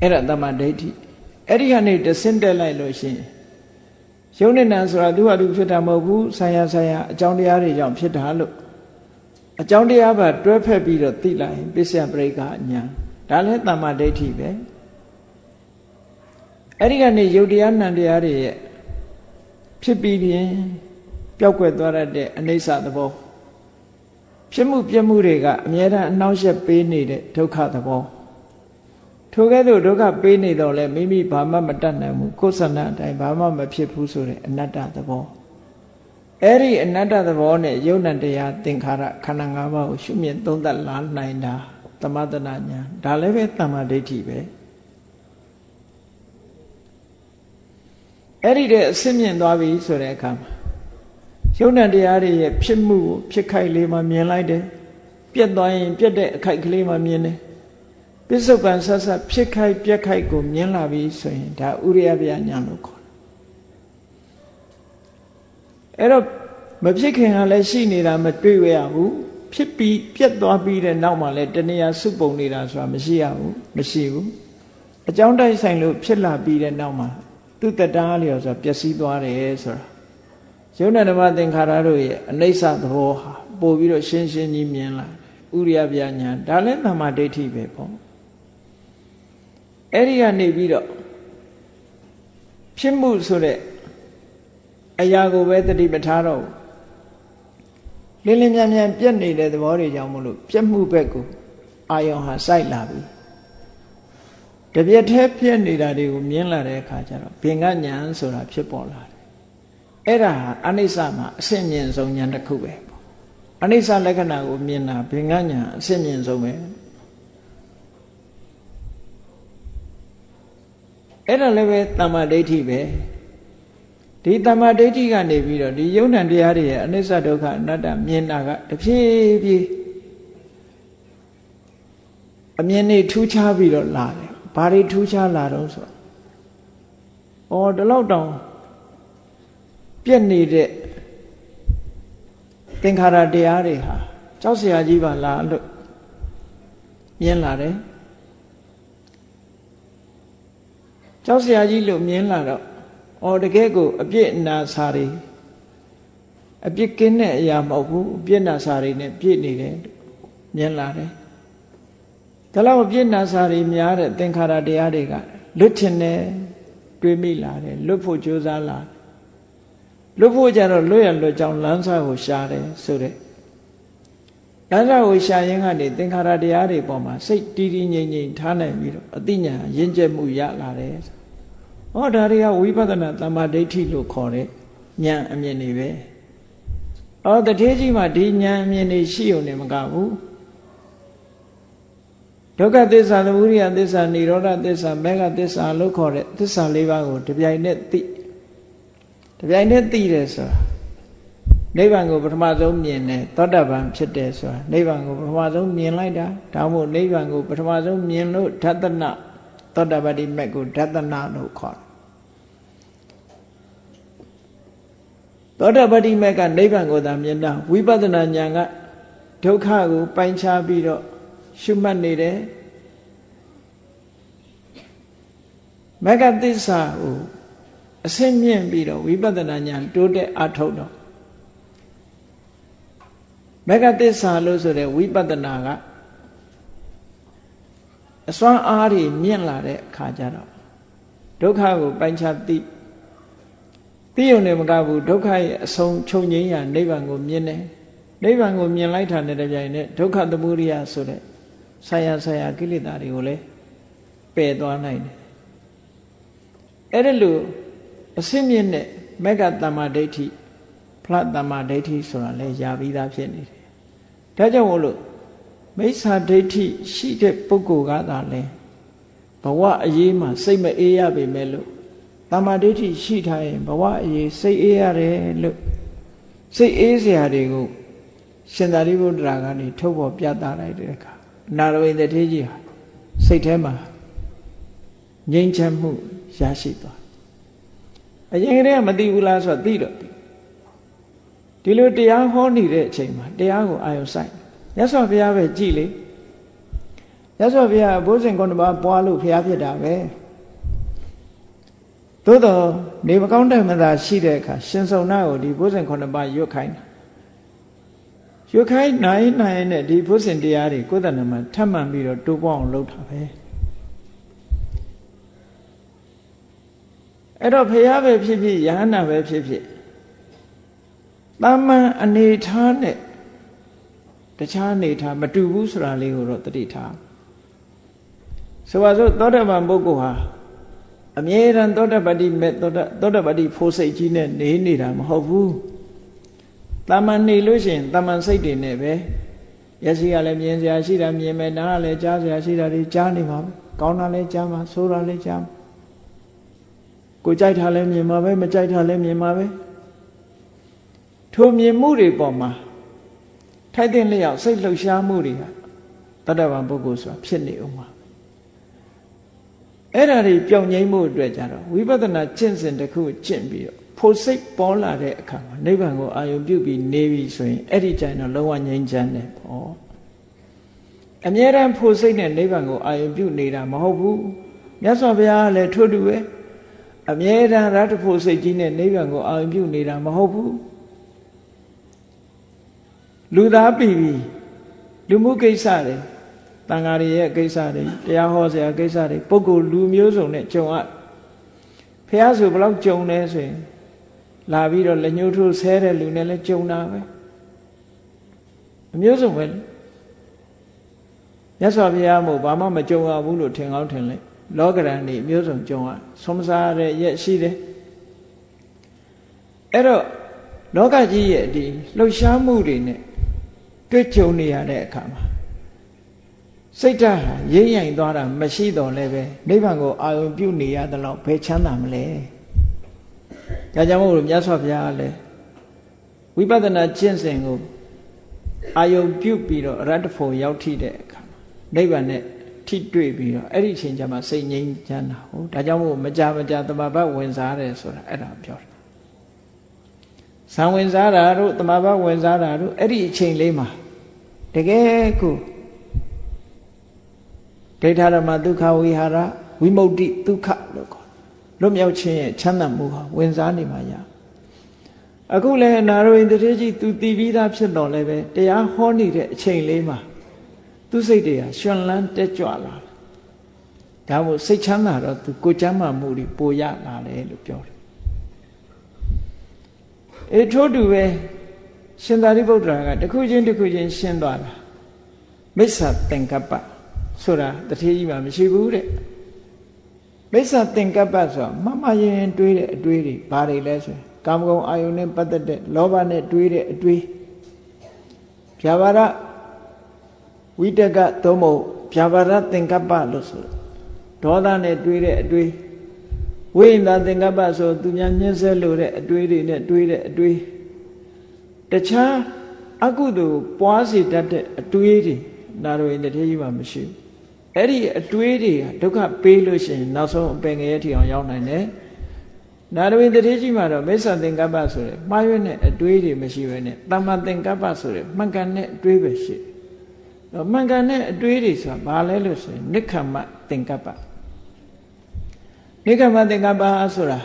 အဲ့ဒါတမ္မာဒိဋ္ဌိအဲ့ဒီကနေတဆင့်တက်လိုက်လို့ရှိရင်ယုံနဲ့နာဆိုတာသူ့ဟာသူဖြစ်တာမဟုတ်ဘူးဆံရဆံရအကြောင်းတရားတွေကြောင့်ဖြစ်တာလို့အကြောင်းတရားပါတွဲဖက်ပြီးတော့သိလိုက်ရင်ပစ္စယပရိက္ခအညာဒါလည်းတမ္မာဒိဋ္ဌိပဲအဲ့ဒီကနေယုတ်တရားနံတရားတွေရဲ့ဖြစ်ပြီးပြင်ပျောက်ကွယ်သွားတဲ့အနေဆသဘောဖြစ်မှုပြမှုတွေကအမြဲတမ်းအနှောင့်အယှက်ပေးနေတဲ့ဒုက္ခသဘော ထိုကဲ့သို့ဒုက္ခပေးနေတော့လဲမိမိဘာမှမတတ်နိုင်ဘူးကိုယ်ဆန္ဒအတိုင်းဘာမှမဖြစ်ဘူးဆိုတဲ့အနတ္တသဘောအဲ့ဒီအနတ္တသဘောနဲ့ယုံ nant တရားသင်္ခါရခန္ဓာ၅ပါးကိုရှုမြင်သုံးသပ်လာနိုင်တာသမထနာညာဒါလည်းပဲတမ္မာဒိဋ္ဌိပဲအဲ့ဒီတဲ့အစစ်မြင်သွားပြီဆိုတဲ့အခါမှာယုံ nant တရားတွေရဲ့ဖြစ်မှုကိုဖြစ်ခိုက်လေးမှမြင်လိုက်တယ်ပြက်သွားရင်ပြက်တဲ့အခိုက်ကလေးမှမြင်တယ် ပစ္စုပန်ဆက်ဆက်ဖြစ်ခိုက်ပြက်ခိုက်ကိုမြင်လာပြီဆိုရင်ဒါဥရိယဗျာညာလို့ခေါ်တယ်အဲ့တော့မဖြစ်ခင်ကလည်းရှိနေတာမတွေ့ရဘူးဖြစ်ပြီးပြက်သွားပြီးတဲ့နောက်မှာလည်းတဏှာစုပုံနေတာဆိုတာမရှိရဘူးမရှိဘူးအကြောင်းတိုက်ဆိုင်လို့ဖြစ်လာပြီးတဲ့နောက်မှာသူတတရားလျော်ဆိုပျက်စီးသွားတယ်ဆိုတာယုံနာဓမ္မသင်္ခါရတို့ရဲ့အနိစ္စသဘောဟာပို့ပြီးတော့ရှင်းရှင်းကြီးမြင်လာဥရိယဗျာညာဒါလည်းသမ္မာဒိဋ္ဌိပဲပေါ့ အဲ့ဒီကနေပြီးတော့ဖြစ်မှုဆိုတဲ့အရာကိုပဲတတိပထားတော့လင်းလင်းမြန်မြန်ပြက်နေတဲ့သဘောတွေကြောင့်မလို့ပြက်မှုဘက်ကိုအာယုံဟာစိုက်လာပြီတပြက်တည်းပြက်နေတာတွေကိုမြင်လာတဲ့အခါကျတော့ဘင်္ဂညာဆိုတာဖြစ်ပေါ်လာတယ်အဲ့ဒါဟာအနိစ္စမှာအဆင့်မြင့်ဆုံးညာတစ်ခုပဲပေါ့အနိစ္စလက္ခဏာကိုမြင်တာဘင်္ဂညာအဆင့်မြင့်ဆုံးပဲ အဲ့ဒါလည်းပဲတမ္မာဒိဋ္ဌိပဲဒီတမ္မာဒိဋ္ဌိကနေပြီးတော့ဒီယုံ nant တရားတွေရဲ့အနိစ္စဒုက္ခအနတ္တမြင်တာကတဖြည်းဖြည်းအမြင်တွေထူးခြားပြီးတော့လာတယ်ဘာတွေထူးခြားလာတော့ဆိုတော့ဩဒီလောက်တောင်ပြက်နေတဲ့သင်္ခါရတရားတွေဟာကြောက်စရာကြီးပါလားလို့မြင်လာတယ် ကြောက်စရာကြီးလို့မြင်လာတော့အော်တကယ်ကိုအပြစ်နာစာတွေအပြစ်ကင်းတဲ့အရာမဟုတ်ဘူးအပြစ်နာစာတွေနဲ့ပြည့်နေတယ်မြင်လာတယ်ဒါလောက်အပြစ်နာစာတွေများတဲ့သင်္ခါရတရားတွေကလွတ်ချင်တယ်တွေးမိလာတယ်လွတ်ဖို့ကြိုးစားလာလွတ်ဖို့ကြတော့လွတ်ရလွတ်ကြောင်းလမ်းစာကိုရှာတယ်ဆိုတဲ့လမ်းစာကိုရှာရင်းကနေသင်္ခါရတရားတွေပေါ်မှာစိတ်တည်တည်ငြိမ်ငြိမ်ထားနိုင်ပြီးတော့အသိဉာဏ်ရင့်ကျက်မှုရလာတယ်။ ဟောဒါတွေကဝိပဿနာတမ္မာဒိဋ္ဌိလို့ခေါ်တဲ့ဉာဏ်အမြင်တွေပဲ။အော်တထေးကြီးမှာဒီဉာဏ်အမြင်တွေရှိုံနဲ့မကဘူး။တဒုက္ခသစ္စာသမုဒိယသစ္စာនិရောဓသစ္စာမေဃသစ္စာလို့ခေါ်တဲ့သစ္စာလေးပါးကိုတပြိုင်နက်သိတပြိုင်နက်သိတယ်ဆိုတာနိဗ္ဗာန်ကိုပထမဆုံးမြင်တယ်သောတာပန်ဖြစ်တယ်ဆိုတာနိဗ္ဗာန်ကိုပထမဆုံးမြင်လိုက်တာဒါမှမဟုတ်နိဗ္ဗာန်ကိုပထမဆုံးမြင်လို့ဓတနာ သောတာပတိမက်ကိုဓတနာလို့ခေါ်တယ်သောတာပတိမက်ကနိဗ္ဗာန်ကိုသာမြင်တာဝိပဿနာဉာဏ်ကဒုက္ခကိုပိုင်းခြားပြီးတော့ရှုမှတ်နေတယ်မဂ္ဂသစ္စာကိုအစင်းမြင့်ပြီးတော့ဝိပဿနာဉာဏ်တိုးတက်အထုတ်တော့မဂ္ဂသစ္စာလို့ဆိုတဲ့ဝိပဿနာက အစွမ်းအားတွေမြင့်လာတဲ့အခါကျတော့ဒုက္ခကိုပိုင်းခြားသိသိုံနဲ့မကဘူးဒုက္ခရဲ့အဆုံးချုပ်ငြိမ်းရာနိဗ္ဗာန်ကိုမြင်တယ်နိဗ္ဗာန်ကိုမြင်လိုက်တာနဲ့တပြိုင်နက်ဒုက္ခသမုဒိယဆိုတဲ့ဆရာဆရာကိလေသာတွေကိုလည်းပယ်သွားနိုင်တယ်အဲ့ဒါလို့အစင်းမြင့်တဲ့မက္ကတမ္မာဒိဋ္ဌိဖလတမ္မာဒိဋ္ဌိဆိုတာလည်းယာပြီးသားဖြစ်နေတယ်ဒါကြောင့်မို့လို့ မိစ္ဆာဒိဋ္ဌိရှိတဲ့ပုဂ္ဂိုလ်ကသာလဲဘဝအရေးမှာစိတ်မအေးရပေမဲ့လို့တမ္မာဒိဋ္ဌိရှိထားရင်ဘဝအရေးစိတ်အေးရတယ်လို့စိတ်အေးစရာတွေကိုရှင်သာရိပုတ္တရာကနေထုတ်ပေါ်ပြသလိုက်တဲ့အခါနာရဝိတ္ထေကြီးဟာစိတ်ထဲမှာငြိမ်းချမ်းမှုရရှိသွားအရင်ကတည်းကမသိဘူးလားဆိုတော့သိတော့သိဒီလိုတရားဟောနေတဲ့အချိန်မှာတရားကိုအာရုံစိုက် ရသော်ဘုရားပဲကြည်လေရသော်ဘုရားဘိုးစဉ်ကုဏ္ဏပါပွားလို့ဘုရားဖြစ်တာပဲသို့တော့နေမကောင်းတဲ့မသာရှိတဲ့အခါရှင်စုံနာကိုဒီဘုဇင်ခုနှစ်ပါးရွတ်ခိုင်းတာရွတ်ခိုင်းနိုင်နိုင်နဲ့ဒီဘုဇင်တရားတွေကိုယ်တဏ္ဍမှာထပ်မှန်ပြီးတော့တိုးပေါအောင်လုပ်တာပဲအဲ့တော့ဖះပဲဖြစ်ဖြစ်ယဟန္တာပဲဖြစ်ဖြစ်တာမန်အနေထားနဲ့ တခြားအနေထားမတူဘူးဆိုတာလေးကိုတော့တတိထားဆိုပါစို့သောတပန်ပုဂ္ဂိုလ်ဟာအမြဲတမ်းသောတပတ္တိမဲ့သောတသောတပတ္တိဖိုးစိတ်ကြီးနဲ့နေနေတာမဟုတ်ဘူးတာမန်နေလို့ရှိရင်တာမန်စိတ်တွေနဲ့ပဲရရှိကလည်းမြင်စရာရှိတာမြင်မယ်နားကလည်းကြားစရာရှိတာတွေကြားနေမှာပဲကောင်းတာလည်းကြားမှာဆိုးတာလည်းကြားမှာကိုကြိုက်တာလည်းမြင်မှာပဲမကြိုက်တာလည်းမြင်မှာပဲထိုမြင်မှုတွေပေါ်မှာ ထိုက်တဲ့လျောက်စိတ်လှုပ်ရှားမှုတွေကတတ္တဝါပုဂ္ဂိုလ်ဆိုတာဖြစ်နေအောင်ပါအဲ့ဒါတွေပြောင်းငိမ့်မှုအတွက်ကြတော့ဝိပဿနာကျင့်စဉ်တစ်ခုကျင့်ပြီးတော့ဖို့စိတ်ပေါ်လာတဲ့အခါမှာနိဗ္ဗာန်ကိုအာရုံပြုပြီးနေပြီဆိုရင်အဲ့ဒီကြိုင်တော့လုံးဝငြိမ်းချမ်းတယ်ပေါ့အမြဲတမ်းဖို့စိတ်နဲ့နိဗ္ဗာန်ကိုအာရုံပြုနေတာမဟုတ်ဘူးမြတ်စွာဘုရားကလည်းထို့တူပဲအမြဲတမ်းရတ္တဖို့စိတ်ကြီးနဲ့နိဗ္ဗာန်ကိုအာရုံပြုနေတာမဟုတ်ဘူး လူသားပြီပြီလူမှုကိစ္စတွေတန်ဃာတွေရဲ့ကိစ္စတွေတရားဟောစရာကိစ္စတွေပုဂ္ဂိုလ်လူမျိုးစုံနဲ့ကြုံရဖះဆိုဘလောက်ကြုံလဲဆိုရင်လာပြီးတော့လက်ညှိုးထိုးဆဲတဲ့လူနဲ့လည်းကြုံတာပဲအမျိုးစုံပဲမြတ်စွာဘုရားမို့ဘာမှမကြုံရဘူးလို့ထင်ကောင်းထင်လိုက်လောကရန်နေအမျိုးစုံကြုံရဆုံးစားတဲ့ရက်ရှိတယ်အဲ့တော့လောကကြီးရဲ့ဒီလှုပ်ရှားမှုတွေနဲ့ တွေ့ကြုံနေရတဲ့အခါမှာစိတ်ဓာတ်ဟာရိမ့်ရိုင်သွားတာမရှိတော့လည်းပဲနိဗ္ဗာန်ကိုအာရုံပြုနေရသလောက်ဘယ်ချမ်းသာမလဲ။ဒါကြောင့်မို့လို့မြတ်စွာဘုရားကလည်းဝိပဿနာကျင့်စဉ်ကိုအာယုံပြုတ်ပြီးတော့ရတ္တဖို့ရောက်ထိတဲ့အခါနိဗ္ဗာန်နဲ့ထိတွေ့ပြီးတော့အဲ့ဒီအချိန်ကျမှစိတ်ငြိမ်းချမ်းသာဟုတ်ဒါကြောင့်မို့မကြမကြတမဘဝင်စားတယ်ဆိုတာအဲ့ဒါပြောတယ်။ ဇံဝင်စားတာတို့တမဘဝင်စားတာတို့အဲ့ဒီအချိန်လေးမှာတကယ်ကိုဒိဋ္ဌရမဒုက္ခဝိဟာရဝိမု ക്തി ဒုက္ခလို့ခေါ်လွတ်မြောက်ခြင်းရဲ့ချမ်းသာမှုဟာဝင်စားနေမှာရအခုလည်းနာရဝိန္ဒတိကြီးသူတည်ပြီးသားဖြစ်တော်လည်းပဲတရားဟောနေတဲ့အချိန်လေးမှာသူစိတ်တွေဟာရှင်လန်းတက်ကြွလာဒါမို့စိတ်ချမ်းသာတော့သူကိုချမ်းသာမှုတွေပိုရလာတယ်လို့ပြောတယ် အဲထို့တူပဲရှင်သာရိပုတ္တရာကတခုချင်းတခုချင်းရှင်းသွားတာမိစ္ဆာသင်္ကပ္ပဆိုတာတထေးကြီးမှမရှိဘူးတဲ့မိစ္ဆာသင်္ကပ္ပဆိုတာမမရင်တွေးတဲ့အတွေးတွေဘာတွေလဲဆိုရင်ကာမဂုဏ်အာယုန်နဲ့ပတ်သက်တဲ့လောဘနဲ့တွေးတဲ့အတွေးဖြာပါရဝိတကသို့မဟုတ်ဗျာပါဒသင်္ကပ္ပလို့ဆိုဒေါသနဲ့တွေးတဲ့အတွေး ဝိညာသင်္ကပ္ပဆိုသူများညှင်းဆဲလို့တဲ့အတွေးတွေနဲ့တွေးတဲ့အတွေးတခြားအကုသိုလ်ပွားစေတတ်တဲ့အတွေးတွေနာရဝိတ္တထေကြီးမှာမရှိဘူးအဲ့ဒီအတွေးတွေဒုက္ခပေးလို့ရှိရင်နောက်ဆုံးအပင်ငရဲထီအောင်ရောက်နိုင်တယ်နာရဝိတ္တထေကြီးမှာတော့မိစ္ဆာသင်္ကပ္ပဆိုတဲ့မှားရွက်တဲ့အတွေးတွေမရှိဘဲနဲ့တမ္မာသင်္ကပ္ပဆိုတဲ့မှန်ကန်တဲ့အတွေးပဲရှိတော့မှန်ကန်တဲ့အတွေးတွေဆိုတာဘာလဲလို့ဆိုရင်နိခမ္မသင်္ကပ္ပ နိခမ္မသင်္ကပ္ပဆိုတာ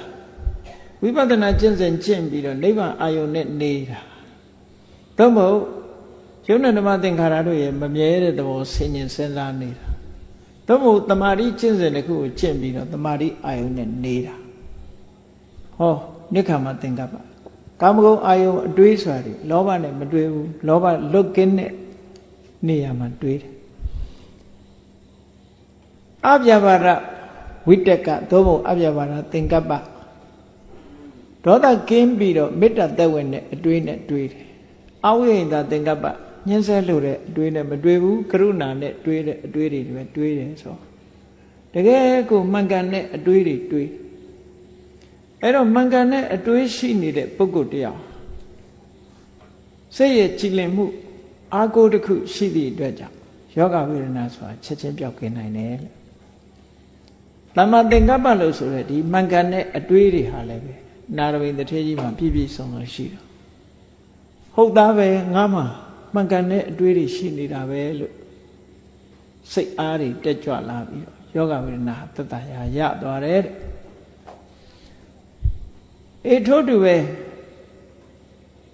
ဝိပဿနာကျင့်စဉ်ကျင့်ပြီးတော့နိဗ္ဗာန်အာယုန်နဲ့နေတာသို့မဟုတ်ယုံနဲ့ဓမ္မသင်္ခါရတို့ရဲ့မမြဲတဲ့သဘောဆင်ញင်စဉ်းစားနေတာသို့မဟုတ်တမာတိကျင့်စဉ်တစ်ခုကိုကျင့်ပြီးတော့တမာတိအာယုန်နဲ့နေတာဟောနိခမသင်္ကပ္ပကာမဂုဏ်အာယုန်အတွေးဆိုတာဒီလောဘနဲ့မတွေးဘူးလောဘလွတ်ကင်းတဲ့နေရာမှာတွေးတယ်အပြဘာရ ဝိတက်ကသို့မဟုတ်အပြဘာရသင်္ကပ္ပဒေါသကင်းပြီးတော့မေတ္တာသက်ဝင်တဲ့အတွေးနဲ့တွေးတယ်အဝိဟိတသင်္ကပ္ပညှင်းဆဲလို့တဲ့အတွေးနဲ့မတွေးဘူးကရုဏာနဲ့တွေးတဲ့အတွေးတွေပဲတွေးတယ်ဆိုတကယ်ကိုမှန်ကန်တဲ့အတွေးတွေတွေးအဲ့တော့မှန်ကန်တဲ့အတွေးရှိနေတဲ့ပုဂ္ဂိုလ်တယောက်စိတ်ရဲ့ကြည်လင်မှုအာကိုတစ်ခုရှိသည့်အတွက်ကြောင့်ယောဂဝေဒနာဆိုတာချက်ချင်းပြောက်ကင်းနိုင်တယ်လေ တမ္မာသင်္ကပ္ပလို့ဆိုတဲ့ဒီမှန်ကန်တဲ့အတွေးတွေဟာလည်းပဲနာရဝိတ္တထေကြီးမှာပြည့်ပြည့်စုံစုံရှိတယ်ဟုတ်သားပဲငါမှမှန်ကန်တဲ့အတွေးတွေရှိနေတာပဲလို့စိတ်အားတွေတက်ကြွလာပြီးတော့ယောဂဝေဒနာတတရာရသွားတယ်တဲ့အေထို့တူပဲ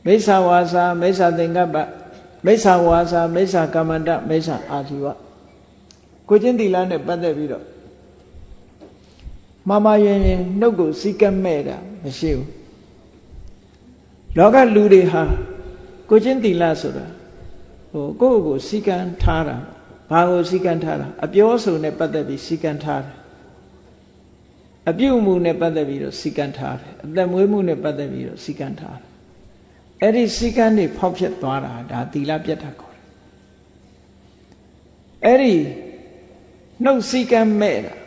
မိစ္ဆာဝါစာမိစ္ဆာသင်္ကပ္ပမိစ္ဆာဝါစာမိစ္ဆာကမ္မန္တမိစ္ဆာအာဇီဝကိုချင်းတီလာနဲ့ပတ်သက်ပြီးတော့ မမရင်ရင်နှုတ်ကိုစီကက်မဲ့တာမရှိဘူးလောကလူတွေဟာကိုချင်းတီလာဆိုတာဟိုကိုယ့်ကိုစီကံထားတာဘာကိုစီကံထားတာအပြောဆိုနဲ့ပတ်သက်ပြီးစီကံထားတယ်အပြုမှုနဲ့ပတ်သက်ပြီးတော့စီကံထားတယ်အသက်မွေးမှုနဲ့ပတ်သက်ပြီးတော့စီကံထားတယ်အဲ့ဒီစီကံတွေဖောက်ဖြစ်သွားတာဒါသီလပြတ်တာခေါ်တယ်အဲ့ဒီနှုတ်စီကံမဲ့တာ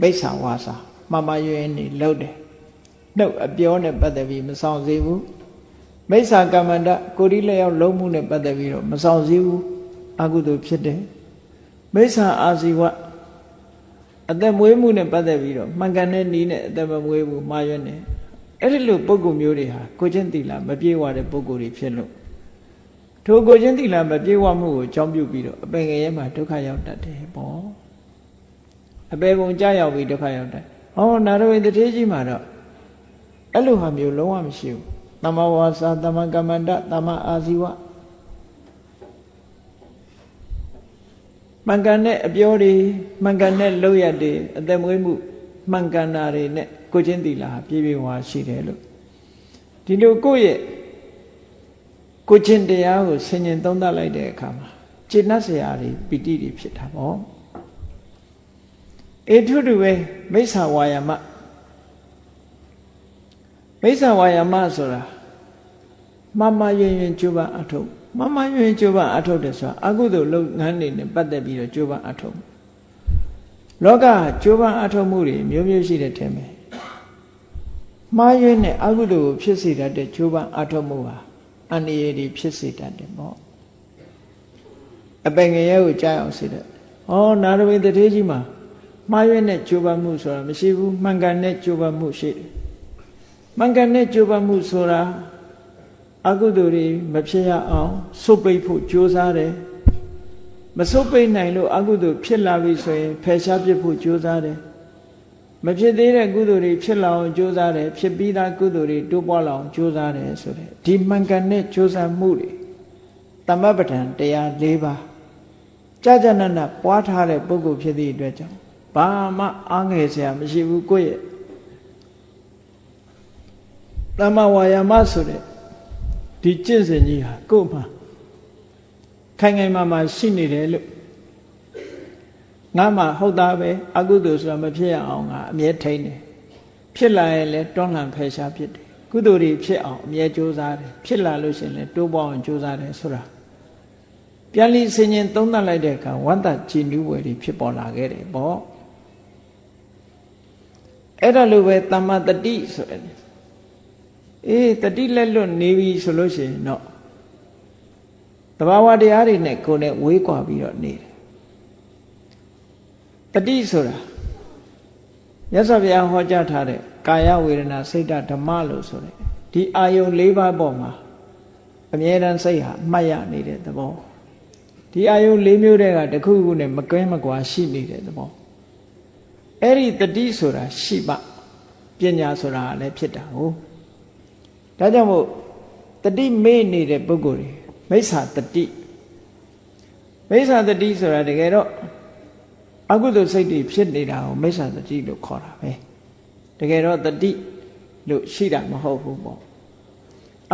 မိစ္ဆာဝါစာမမရွယ်နေလှုပ်တယ်နှုတ်အပြောနဲ့ပတ်သက်ပြီးမဆောင်စေဘူးမိစ္ဆာကမ္မန္တကိုဒီလက်ရောက်လုံးမှုနဲ့ပတ်သက်ပြီးတော့မဆောင်စည်းဘူးအကုသိုလ်ဖြစ်တယ်မိစ္ဆာအာဇီဝအသက်မွေးမှုနဲ့ပတ်သက်ပြီးတော့မှန်ကန်တဲ့နည်းနဲ့အသက်မမွေးဘူးမှားရွံ့တယ်အဲ့ဒီလိုပုံကုမျိုးတွေဟာကိုချင်းတိလာမပြေဝတဲ့ပုံကိုယ်တွေဖြစ်လို့ထိုကိုချင်းတိလာမပြေဝမှုကိုကြောင်းပြုပြီးတော့အပင်ငရဲမှာဒုက္ခရောက်တတ်တယ်ပေါ့ အပေပုံကြရောက်ပြီးဒုက္ခရောက်တယ်ဟောနာရဝိတ္ထေကြီးမှာတော့အဲ့လိုဟာမျိုးလုံးဝမရှိဘူးတမဝါစာတမကမ္မန္တတမအာဇီဝမှန်ကန်တဲ့အပြောတွေမှန်ကန်တဲ့လုပ်ရတွေအသက်မွေးမှုမှန်ကန်တာတွေနဲ့ကိုချင်းတီလာပြည့်ပြည့်ဝါရှိတယ်လို့ဒီလိုကိုယ့်ရဲ့ကိုချင်းတရားကိုဆင်ញင်သုံးသပ်လိုက်တဲ့အခါမှာကျေနပ်စရာတွေပီတိတွေဖြစ်တာပေါ့ အေထုတူပဲမိစ္ဆာဝါယာမမိစ္ဆာဝါယာမဆိုတာမမရင်ရင်ကျိုးပန်းအထုတ်မမရင်ရင်ကျိုးပန်းအထုတ်တယ်ဆိုတာအကုသိုလ်လုပ်ငန်းတွေနဲ့ပတ်သက်ပြီးတော့ကျိုးပန်းအထုတ်လောကကျိုးပန်းအထုတ်မှုတွေမျိုးမျိုးရှိတဲ့ထဲမှာမှားယွင်းတဲ့အကုသိုလ်ကိုဖြစ်စေတတ်တဲ့ကျိုးပန်းအထုတ်မှုဟာအန္တရာယ်တွေဖြစ်စေတတ်တယ်ပေါ့အပင်ငရဲကိုကြားအောင်စေတတ်ဟောနာရဝိတ္ထေကြီးမှာ မှားယွင်းတဲ့ကျိုးပန်းမှုဆိုတာမရှိဘူးမှန်ကန်တဲ့ကျိုးပန်းမှုရှိတယ်မှန်ကန်တဲ့ကြိုးပမ်းမှုဆိုတာအကုသိုလ်တွေမဖြစ်ရအောင်စုပ်ပိတ်ဖို့ကြိုးစားတယ်မစုပ်ပိတ်နိုင်လို့အကုသိုလ်ဖြစ်လာပြီဆိုရင်ဖယ်ရှားပစ်ဖို့ကြိုးစားတယ်မဖြစ်သေးတဲ့ကုသိုလ်တွေဖြစ်လာအောင်ကြိုးစားတယ်ဖြစ်ပြီးသားကုသိုလ်တွေတိုးပွားလာအောင်ကြိုးစားတယ်ဆိုတဲ့ဒီမှန်ကန်တဲ့ကြိုးစားမှုတွေတမ္ပပဋ္ဌာန်တရား၄ပါးကြာကြာနာနာပွားထားတဲ့ပုဂ္ဂိုလ်ဖြစ်သည့်အတွက်ကြောင့် ဘာမှအားငယ်စရာမရှိဘူးကိုယ့်ရဲ့တမ္မာဝါယာမဆိုတဲ့ဒီကျင့်စဉ်ကြီးဟာကို့မှာခိုင်ခိုင်မာမာရှိနေတယ်လို့ငါမှဟုတ်သားပဲအကုသိုလ်ဆိုတာမဖြစ်ရအောင်ငါအမြဲထိန်းတယ်ဖြစ်လာရင်လည်းတွန်းလှန်ဖယ်ရှားဖြစ်တယ်ကုသိုလ်တွေဖြစ်အောင်အမြဲကြိုးစားတယ်ဖြစ်လာလို့ရှိရင်လည်းတိုးပေါအောင်ကြိုးစားတယ်ဆိုတာပြန်လီဆင်ញင်သုံးသပ်လိုက်တဲ့အခါဝန္တကြည်နူးဝယ်တွေဖြစ်ပေါ်လာခဲ့တယ်ပေါ့ အဲ့ဒါလိုပဲတမ္မာတတိဆိုရယ်အေးတတိလက်လွတ်နေပြီဆိုလို့ရှိရင်တော့တဘာဝတရားတွေနဲ့ကိုယ်နဲ့ဝေးကွာပြီးတော့နေတယ်တတိဆိုတာမြတ်စွာဘုရားဟောကြားထားတဲ့ကာယဝေဒနာစိတ်ဓဓမ္မလို့ဆိုတဲ့ဒီအာယုံ၄ပါးပေါ်မှာအမြဲတမ်းစိတ်ဟာမှတ်ရနေတဲ့သဘောဒီအာယုံ၄မျိုးတည်းကတခုခုနဲ့မကွဲမကွာရှိနေတဲ့သဘော အဲ့ဒီတတိဆိုတာရှိပပညာဆိုတာလည်းဖြစ်တာဟုတ်ဒါကြောင့်မို့တတိမေ့နေတဲ့ပုဂ္ဂိုလ်တွေမိစ္ဆာတတိမိစ္ဆာတတိဆိုတာတကယ်တော့အကုသိုလ်စိတ်တွေဖြစ်နေတာကိုမိစ္ဆာတတိလို့ခေါ်တာပဲတကယ်တော့တတိလို့ရှိတာမဟုတ်ဘူးပေါ့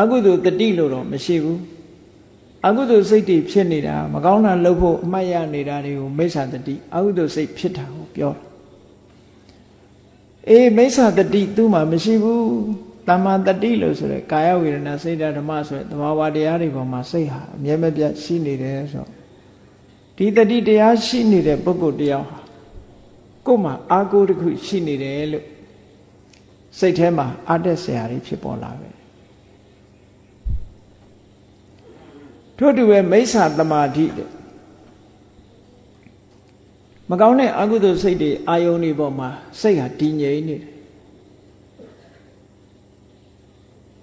အကုသိုလ်တတိလို့တော့မရှိဘူးအကုသိုလ်စိတ်တွေဖြစ်နေတာမကောင်းတာလုပ်ဖို့အမှတ်ရနေတာတွေကိုမိစ္ဆာတတိအကုသိုလ်စိတ်ဖြစ်တာကိုပြောတာ အေးမိစ္ဆာတတိသူ့မှာမရှိဘူးတမ္မာတတိလို့ဆိုရဲကာယဝေဒနာစိတ်ဓဓမ္မဆိုရဲသဘာဝတရားတွေပေါ်မှာစိတ်ဟာအမြဲမပြတ်ရှိနေတယ်ဆိုတော့ဒီတတိတရားရှိနေတဲ့ပုဂ္ဂိုလ်တယောက်ဟာကိုယ်မှာအာကိုတစ်ခုရှိနေတယ်လို့စိတ်ထဲမှာအတက်ဆရာတွေဖြစ်ပေါ်လာပဲထို့တူပဲမိစ္ဆာတမာတိတဲ့ မကောင်းတဲ့အကုသိုလ်စိတ်တွေအာယုန်တွေပေါ်မှာစိတ်ဟာတည်ငြိမ်နေတယ်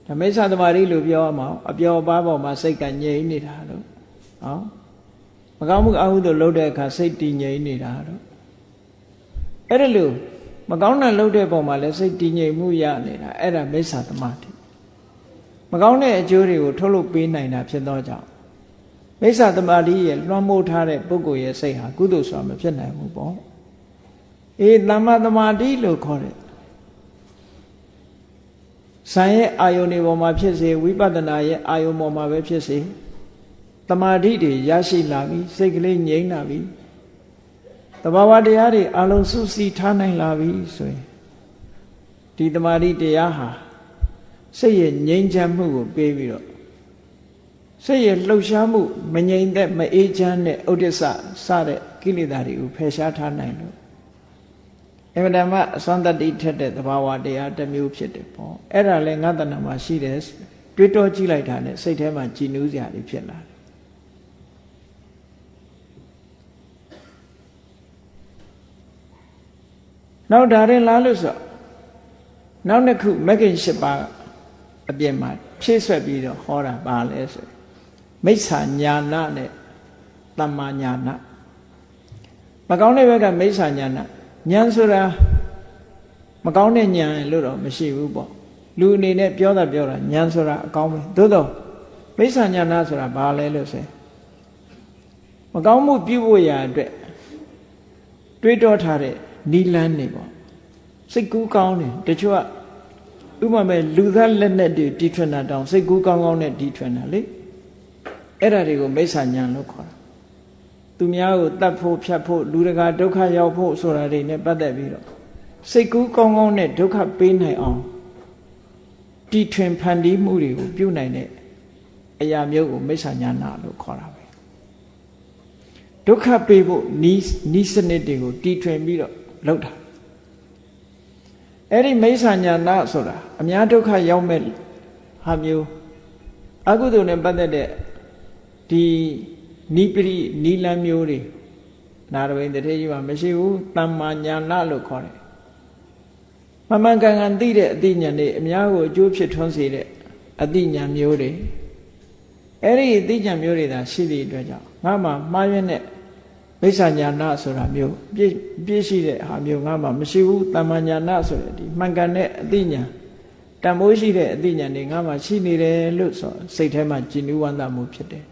ဓမိစ္ဆာတမာတိလို့ပြောရမှာအပျော်ပါးပေါ်မှာစိတ်ကငြိမ်နေတာလို့ဟောမကောင်းမှုအဟုသို့လှုပ်တဲ့အခါစိတ်တည်ငြိမ်နေတာတော့အဲ့ဒါလို့မကောင်းတဲ့လှုပ်တဲ့ပုံမှာလည်းစိတ်တည်ငြိမ်မှုရနေတာအဲ့ဒါမိစ္ဆာတမာတိမကောင်းတဲ့အကျိုးတွေကိုထုတ်လုပ်ပေးနိုင်တာဖြစ်သောကြောင့် မိစ္ဆာတမာတိရဲ့လွှမ်းမိုးထားတဲ့ပုဂ္ဂိုလ်ရဲ့စိတ်ဟာကုသိုလ်ဆိုတာမဖြစ်နိုင်ဘူးပေါ့အေးတမ္မာတမာတိလို့ခေါ်တယ်ဇံရဲ့အာယုန်တွေပေါ်မှာဖြစ်စေဝိပဿနာရဲ့အာယုန်ပေါ်မှာပဲဖြစ်စေတမာတိတွေရရှိလာပြီစိတ်ကလေးငြိမ်းလာပြီတဘာဝတရားတွေအလုံးစုစည်းထားနိုင်လာပြီဆိုရင်ဒီတမာတိတရားဟာစိတ်ရဲ့ငြိမ်းချမ်းမှုကိုပေးပြီးတော့ စိတ်ရဲ့လှုပ်ရှားမှုမငြိမ်သက်မအေးချမ်းတဲ့ဥဒိစ္စစတဲ့ကိလေသာတွေကိုဖယ်ရှားထားနိုင်လို့အမှန်တမ်းအစွမ်းတတိထက်တဲ့သဘာဝတရားတစ်မျိုးဖြစ်တယ်ပေါ့အဲ့ဒါလည်းငါတဏ္ဍမှာရှိတယ်တွေးတောကြည့်လိုက်တာနဲ့စိတ်ထဲမှာကြည်နူးစရာတွေဖြစ်လာတယ်နောက်ဒါရင်လားလို့ဆိုနောက်တစ်ခုမဂ္ဂင်၈ပါးအပြင်မှာဖြည့်ဆွက်ပြီးတော့ဟောတာပါလဲဆို မိစ္ဆာညာနာနဲ့တမ္မာညာနာမကောင်းတဲ့ဘက်ကမိစ္ဆာညာနာဉာဏ်ဆိုတာမကောင်းတဲ့ဉာဏ်လို့တော့မရှိဘူးပေါ့လူအနေနဲ့ပြောတာပြောတာဉာဏ်ဆိုတာအကောင်းပဲသို့တော့မိစ္ဆာညာနာဆိုတာဘာလဲလို့ဆိုမကောင်းမှုပြုဖို့ရာအတွက်တွေးတောထားတဲ့နီလန်းနေပေါ့စိတ်ကူးကောင်းတယ်တချို့ကဥပမာလူသားလက်နဲ့တွေတီထွင်တာတောင်စိတ်ကူးကောင်းကောင်းနဲ့တီထွင်တာလေ အဲ့ဒါတွေကိုမိစ္ဆာညာလို့ခေါ်တာသူများကိုတတ်ဖို့ဖြတ်ဖို့လူတကာဒုက္ခရောက်ဖို့ဆိုတာတွေနဲ့ပတ်သက်ပြီးတော့စိတ်ကူးကောင်းကောင်းနဲ့ဒုက္ခပေးနိုင်အောင်တီထွင်ဖန်တီးမှုတွေကိုပြုနိုင်တဲ့အရာမျိုးကိုမိစ္ဆာညာနာလို့ခေါ်တာပဲဒုက္ခပေးဖို့နီးနီးစနစ်တွေကိုတီထွင်ပြီးတော့လောက်တာအဲ့ဒီမိစ္ဆာညာနာဆိုတာအများဒုက္ခရောက်မဲ့ဟာမျိုးအကုသိုလ်နဲ့ပတ်သက်တဲ့ ဒီနိပရိနိလန်းမျိုးတွေနာရဝိန်တထေကြီးမှာမရှိဘူးတမ္မာညာနာလို့ခေါ်တယ်မမှန်ကန်ကန်သိတဲ့အသိဉာဏ်တွေအများကိုအကျိုးဖြစ်ထွန်းစေတဲ့အသိဉာဏ်မျိုးတွေအဲ့ဒီအသိဉာဏ်မျိုးတွေသာရှိသည့်အတွက်ကြောင့်ငါမှမှားရွံ့တဲ့မိစ္ဆာညာနာဆိုတာမျိုးပြည့်ပြည့်ရှိတဲ့ဟာမျိုးငါမှမရှိဘူးတမ္မာညာနာဆိုတဲ့ဒီမှန်ကန်တဲ့အသိဉာဏ်တန်ဖိုးရှိတဲ့အသိဉာဏ်တွေငါမှရှိနေတယ်လို့ဆိုစိတ်ထဲမှာကြည်နူးဝမ်းသာမှုဖြစ်တယ်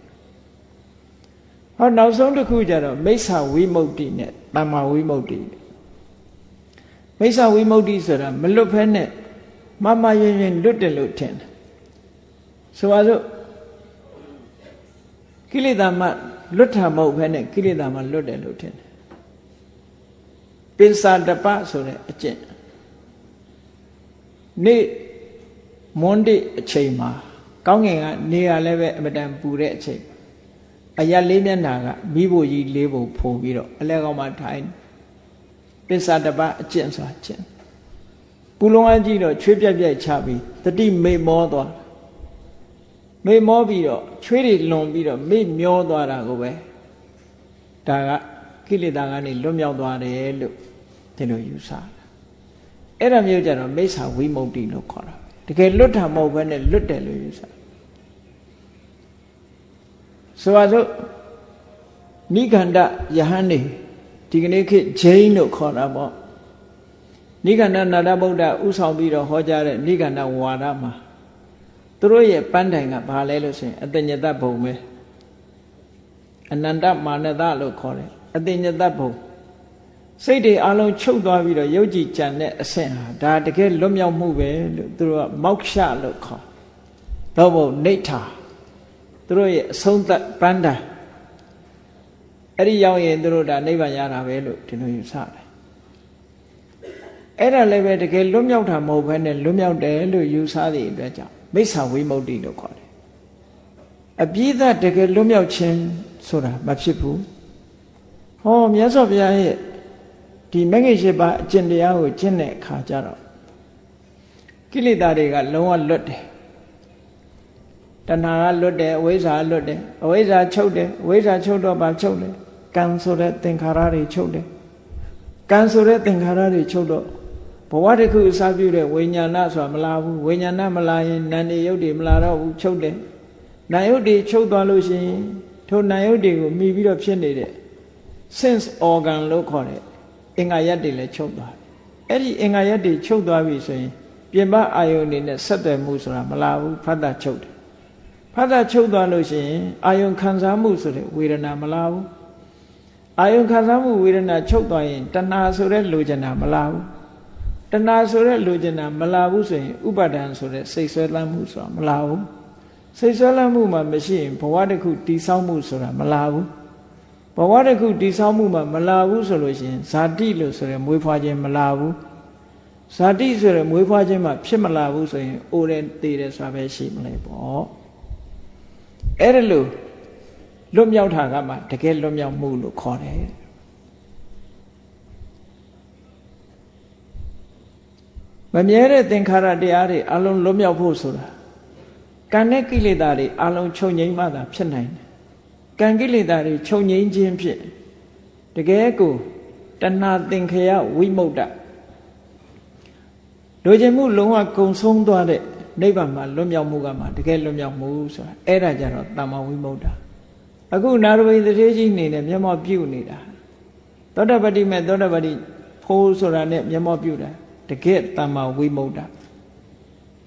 ဟောနောက်ဆုံးတစ်ခုကျတော့မိစ္ဆာဝိမု ക്തി နဲ့တမ္မာဝိမု ക്തി မိစ္ဆာဝိမု ക്തി ဆိုတာမလွတ်ဖဲနဲ့မမရင်ရင်လွတ်တယ်လို့ထင်တယ်ဆိုပါစို့ကိလေသာမှလွတ်တာမဟုတ်ဘဲနဲ့ကိလေသာမှလွတ်တယ်လို့ထင်တယ်ပိစာတပဆိုတဲ့အကျင့်နေ့မွန်းတိအချိန်မှာကောင်းငင်ကနေရလည်းပဲအမတန်ပူတဲ့အချိန် အရလေးမျက်နှာကမိဖို့ကြီးလေးဖို့ဖိုးပြီးတော့အလဲကောင်မှထိုင်ပစ္စတပအကျင့်စွာကျင့်ပူလုံးအကြီးတော့ချွေးပြက်ပြက်ချပြီးတတိမိတ်မောသွားမိတ်မောပြီးတော့ချွေးတွေလွန်ပြီးတော့မိတ်မျောသွားတာကိုပဲဒါကကိလေသာကနေလွတ်မြောက်သွားတယ်လို့ဒီလိုယူဆတာအဲ့ဒါမျိုးကြတော့မိစ္ဆာဝိမု ക്തി လို့ခေါ်တာတကယ်လွတ်တာမဟုတ်ဘဲနဲ့လွတ်တယ်လို့ယူဆ ဆိုပါစို့နိခန္ဓယဟန်နေဒီကနေ့ခေတ်ဂျိန်းလို့ခေါ်တာပေါ့နိခန္ဓနာတဗုဒ္ဓဥဆောင်ပြီးတော့ဟောကြားတဲ့နိခန္ဓဝါဒမှာသူတို့ရဲ့ပန်းတိုင်ကဘာလဲလို့ဆိုရင်အတညတဘုံပဲအနန္တမာနတလို့ခေါ်တယ်အတညတဘုံစိတ်တွေအလုံးချုပ်သွားပြီးတော့ယုတ်ကြည်ကြံတဲ့အဆင့်ဟာဒါတကယ်လွတ်မြောက်မှုပဲလို့သူတို့ကမောက္ခလို့ခေါ်တော့ဘုံနေထာ သူတို့ရဲ့အဆုံးသတ်ပန်းတိုင်အဲ့ဒီရောက်ရင်သူတို့ဒါနိဗ္ဗာန်ရတာပဲလို့ဒီလိုယူဆတယ်အဲ့ဒါလည်းပဲတကယ်လွတ်မြောက်တာမဟုတ်ဘဲနဲ့လွတ်မြောက်တယ်လို့ယူဆတဲ့အတွက်ကြောင့်မိစ္ဆာဝိမု ക്തി လို့ခေါ်တယ်အပြည့်အတကယ်လွတ်မြောက်ခြင်းဆိုတာမဖြစ်ဘူးဟောမြတ်စွာဘုရားရဲ့ဒီမဂ္ဂင်၈ပါးအကျင့်တရားကိုကျင့်တဲ့အခါကျတော့ကိလေသာတွေကလုံးဝလွတ်တယ် တဏှာကလွတ်တယ်အဝိဇ္ဇာလွတ်တယ်အဝိဇ္ဇာချုပ်တယ်အဝိဇ္ဇာချုပ်တော့ဘာချုပ်လဲကံဆိုတဲ့သင်္ခါရတွေချုပ်တယ်ကံဆိုတဲ့သင်္ခါရတွေချုပ်တော့ဘဝတစ်ခုအစပြုတဲ့ဝိညာဏဆိုတာမလာဘူးဝိညာဏမလာရင်နာနေယုတ်တွေမလာတော့ဘူးချုပ်တယ်နာယုတ်တွေချုပ်သွားလို့ရှိရင်ထိုနာယုတ်တွေကိုမိပြီးတော့ဖြစ်နေတဲ့ sense organ လို့ခေါ်တဲ့အင်္ဂါရက်တွေလည်းချုပ်သွားအဲ့ဒီအင်္ဂါရက်တွေချုပ်သွားပြီဆိုရင်ပြင်ပအာယုန်တွေနဲ့ဆက်သွယ်မှုဆိုတာမလာဘူးဖတ်တာချုပ်တယ် ဖတ်တာချုပ်သွားလို့ရှိရင်အာယုန်ခံစားမှုဆိုတဲ့ဝေဒနာမလာဘူးအာယုန်ခံစားမှုဝေဒနာချုပ်သွားရင်တဏှာဆိုတဲ့လိုချင်တာမလာဘူးတဏှာဆိုတဲ့လိုချင်တာမလာဘူးဆိုရင်ဥပါဒံဆိုတဲ့စိတ်ဆွဲလန်းမှုဆိုတာမလာဘူးစိတ်ဆွဲလန်းမှုမှမရှိရင်ဘဝတစ်ခုတည်ဆောက်မှုဆိုတာမလာဘူးဘဝတစ်ခုတည်ဆောက်မှုမှမလာဘူးဆိုလို့ရှိရင်ဇာတိလို့ဆိုရယ်မွေးဖွားခြင်းမလာဘူးဇာတိဆိုရယ်မွေးဖွားခြင်းမှဖြစ်မလာဘူးဆိုရင်အိုးတယ်တည်တယ်ဆိုတာပဲရှိမလဲပေါ့ အဲ့ဒါလို့လွတ်မြောက်တာကမှတကယ်လွတ်မြောက်မှုလို့ခေါ်တယ်မမြဲတဲ့သင်္ခါရတရားတွေအလုံးလွတ်မြောက်ဖို့ဆိုတာကံနဲ့ကိလေသာတွေအလုံးချုပ်ငြိမ်းမှသာဖြစ်နိုင်တယ်ကံကိလေသာတွေချုပ်ငြိမ်းခြင်းဖြင့်တကယ်ကိုတဏှာသင်္ခယဝိမု ക്ത လိုချင်မှုလုံးဝကုံဆုံးသွားတဲ့ နိဗ္ဗာန်မှာလွတ်မြောက်မှုကမှတကယ်လွတ်မြောက်မှုဆိုတာအဲ့ဒါကြတော့တမ္မာဝိမု ക്ത အခုနာရဝိသတိကြီးနေနဲ့မျက်မှောက်ပြုနေတာသောတပတိမဲ့သောတပတိဖိုးဆိုတာနဲ့မျက်မှောက်ပြုတာတကယ်တမ္မာဝိမု ക്ത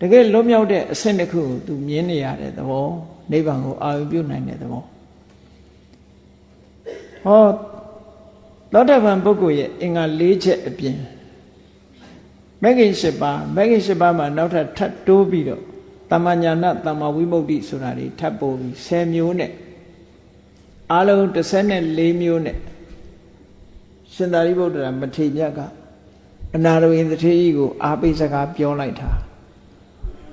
တကယ်လွတ်မြောက်တဲ့အဆင့်တစ်ခုကိုသူမြင်နေရတဲ့သဘောနိဗ္ဗာန်ကိုအာရုံပြုနိုင်တဲ့သဘောဟောသောတပန်ပုဂ္ဂိုလ်ရဲ့အင်္ဂါ၄ချက်အပြင် မဂ္ဂင်၈ပါးမဂ္ဂင်၈ပါးမှာနောက်ထပ်ထပ်တိုးပြီးတော့တမ္မာညာဏတမ္မာဝိမု ക്തി ဆိုတာတွေထပ်ပို့ပြီး10မျိုးနဲ့အလုံး14မျိုးနဲ့ရှင်သာရိပုတ္တရာမထေရကအနာရဝိသထေကြီးကိုအာပိစကားပြောလိုက်တာ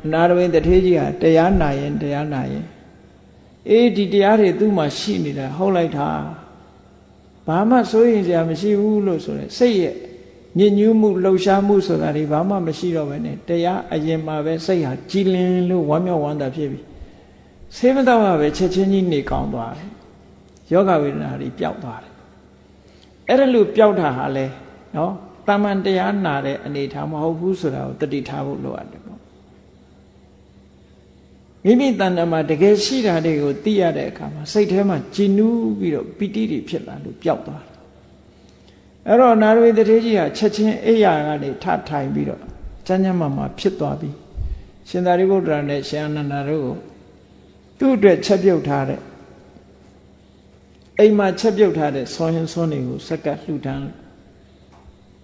အနာရဝိသထေကြီးဟာတရားနာရင်တရားနာရင်အေးဒီတရားတွေသူ့မှာရှိနေတာဟုတ်လိုက်တာဘာမှစိုးရင်စရာမရှိဘူးလို့ဆိုရဲစိတ်ရဲ့ ညဉ့်ညူးမှုလှုပ်ရှားမှုဆိုတာတွေဘာမှမရှိတော့ဘဲနဲ့တရားအရင်မှာပဲစိတ်ဟာကြည်လင်လို့ဝမ်းမြောက်ဝမ်းသာဖြစ်ပြီဆေးမတော့ပဲချက်ချင်းကြီးနေကောင်းသွားတယ်ယောဂဝေဒနာတွေပျောက်သွားတယ်အဲ့ဒါလို့ပျောက်တာဟာလဲနော်တာမန်တရားနာတဲ့အနေထားမဟုတ်ဘူးဆိုတာကိုတတိထားဖို့လိုအပ်တယ်ပေါ့မိမိတဏ္ဍာမှာတကယ်ရှိတာတွေကိုသိရတဲ့အခါမှာစိတ်ထဲမှာကြည်နူးပြီးတော့ပီတိတွေဖြစ်လာလို့ပျောက်သွားတယ် အဲ့တော့နာရဝိတထေကြီးဟာချက်ချင်းအိယာကနေထထိုင်ပြီးတော့ကျမ်းကျမ်းမာမာဖြစ်သွားပြီရှင်သာရိပုတ္တရာနဲ့ရှင်အနန္ဒာတို့ကိုသူ့အတွက်ချက်ပြုတ်ထားတဲ့အိမ်မှာချက်ပြုတ်ထားတဲ့ဆောင်းရင်ဆောင်းတွေကိုစက္ကလှူဒန်း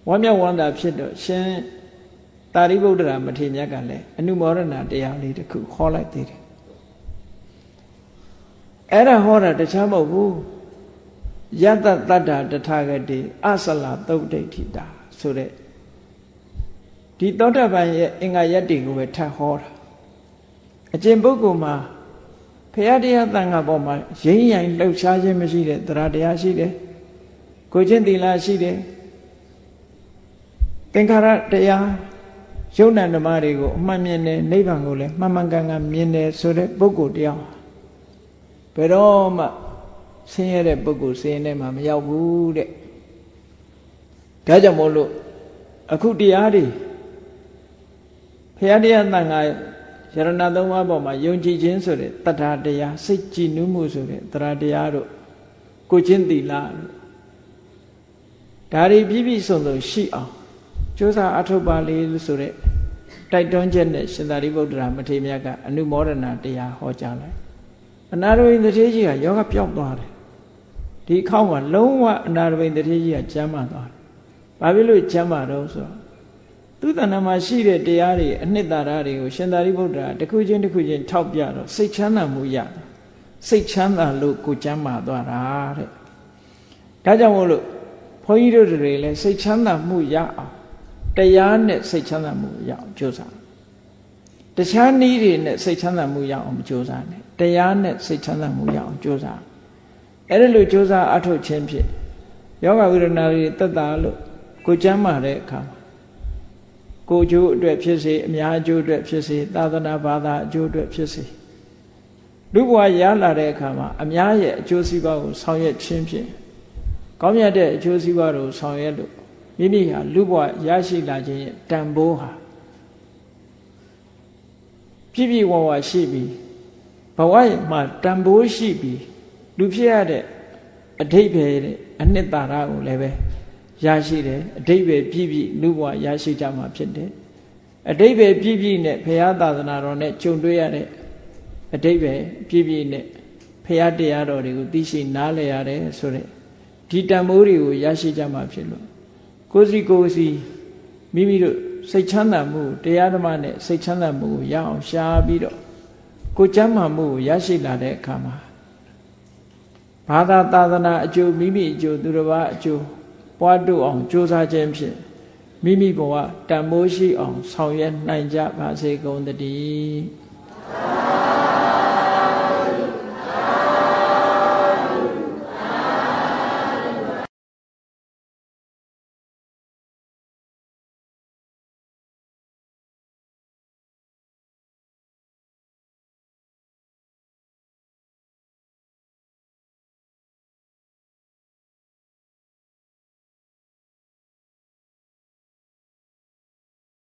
ဝမ်းမြောက်ဝမ်းသာဖြစ်တော့ရှင်သာရိပုတ္တရာမထေရကလည်းအနုမောဒနာတရားလေးတစ်ခုခေါ်လိုက်သေးတယ်အဲ့ဒါဟောတာတခြားမဟုတ်ဘူး ယတတတ္တာတထာဂတိအဆလာသုတ်ဒိဋ္ဌိတာဆိုတဲ့ဒီသောတပန်ရဲ့အင်္ဂါယတ္တိကိုပဲထပ်ဟောတာအကျင့်ပုဂ္ဂိုလ်မှာဖရာတရားတန်ခါပေါ်မှာရင်းရိုင်လှုပ်ရှားခြင်းမရှိတဲ့တရားတရားရှိတယ်ကိုချင်းသီလရှိတယ်သင်္ခါရတရားယုံနာဓမ္မတွေကိုအမှန်မြင်တယ်နိဗ္ဗာန်ကိုလည်းမှန်မှန်ကန်ကန်မြင်တယ်ဆိုတဲ့ပုဂ္ဂိုလ်တရားဘယ်တော့မှ ဆင်းရဲတဲ့ပုဂ္ဂိုလ်ဆင်းရဲမှာမရောက်ဘူးတဲ့ဒါကြောင့်မို့လို့အခုတရားတွေဖရာတရားတန်ခါယရဏသုံးပါးပေါ်မှာယုံကြည်ခြင်းဆိုတဲ့တတ္ထာတရားစိတ်ကြည်နူးမှုဆိုတဲ့တရားတရားတို့ကိုချင်းသီလတို့ဒါတွေပြည့်ပြည့်စုံစုံရှိအောင်ကြိုးစားအထုတ်ပါလေဆိုတဲ့တိုက်တွန်းချက်နဲ့ရှင်သာရိပုတ္တရာမထေရမြတ်ကအနုမောဒနာတရားဟောကြားလိုက်အနာရဝိသတိကြီးကယောဂပြောက်သွားတယ် ဒီအခေါက်မှာလုံးဝအနာရဝိသတိကြီးကကျမ်းမာသွားတယ်ဘာဖြစ်လို့ကျမ်းမာတော့ဆိုတော့သူတဏ္ဍမှာရှိတဲ့တရားတွေအနှစ်သာရတွေကိုရှင်သာရိပုတ္တရာတစ်ခုချင်းတစ်ခုချင်းထောက်ပြတော့စိတ်ချမ်းသာမှုရတယ်စိတ်ချမ်းသာလို့ကိုကျမ်းမာသွားတာတဲ့ဒါကြောင့်မို့လို့ဘုန်းကြီးတို့တွေလည်းစိတ်ချမ်းသာမှုရအောင်တရားနဲ့စိတ်ချမ်းသာမှုရအောင်ကြိုးစားတခြားနည်းတွေနဲ့စိတ်ချမ်းသာမှုရအောင်မကြိုးစားနဲ့တရားနဲ့စိတ်ချမ်းသာမှုရအောင်ကြိုးစား အဲ့ဒါလို့ကြိုးစားအထုတ်ခြင်းဖြင့်ယောဂဝိရဏတွေတက်တာလို့ကိုကျမ်းမာတဲ့အခါမှာကိုကျိုးအတွက်ဖြစ်စေအများအကျိုးအတွက်ဖြစ်စေသာသနာဘာသာအကျိုးအတွက်ဖြစ်စေလူဘဝရလာတဲ့အခါမှာအများရဲ့အကျိုးစီးပွားကိုဆောင်ရွက်ခြင်းဖြင့်ကောင်းမြတ်တဲ့အကျိုးစီးပွားကိုဆောင်ရွက်လို့မိမိဟာလူဘဝရရှိလာခြင်းရဲ့တန်ဖိုးဟာပြည့်ပြည့်ဝဝရှိပြီးဘဝမှာတန်ဖိုးရှိပြီး လူဖြစ်ရတဲ့အဓိပ္ပာယ်တဲ့အနှစ်သာရကိုလည်းပဲရရှိတယ်အတိတ်ပဲပြည့်ပြည့်လူဘဝရရှိကြမှာဖြစ်တယ်အတိတ်ပဲပြည့်ပြည့်နဲ့ဘုရားသာသနာတော်နဲ့ကြုံတွေ့ရတဲ့အတိတ်ပဲပြည့်ပြည့်နဲ့ဘုရားတရားတော်တွေကိုသိရှိနားလည်ရတယ်ဆိုတဲ့ဒီတန်မိုးတွေကိုရရှိကြမှာဖြစ်လို့ကိုစီကိုစီမိမိတို့စိတ်ချမ်းသာမှုတရားဓမ္မနဲ့စိတ်ချမ်းသာမှုကိုရအောင်ရှားပြီးတော့ကိုကျမ်းမာမှုကိုရရှိလာတဲ့အခါမှာ ဘာသာသာသနာအကျိုးမိမိအကျိုးသူတစ်ပါးအကျိုးပွားတို့အောင်ကြိုးစားခြင်းဖြင့်မိမိဘဝတန်မိုးရှိအောင်ဆောင်ရွက်နိုင်ကြပါစေကုန်သတည်း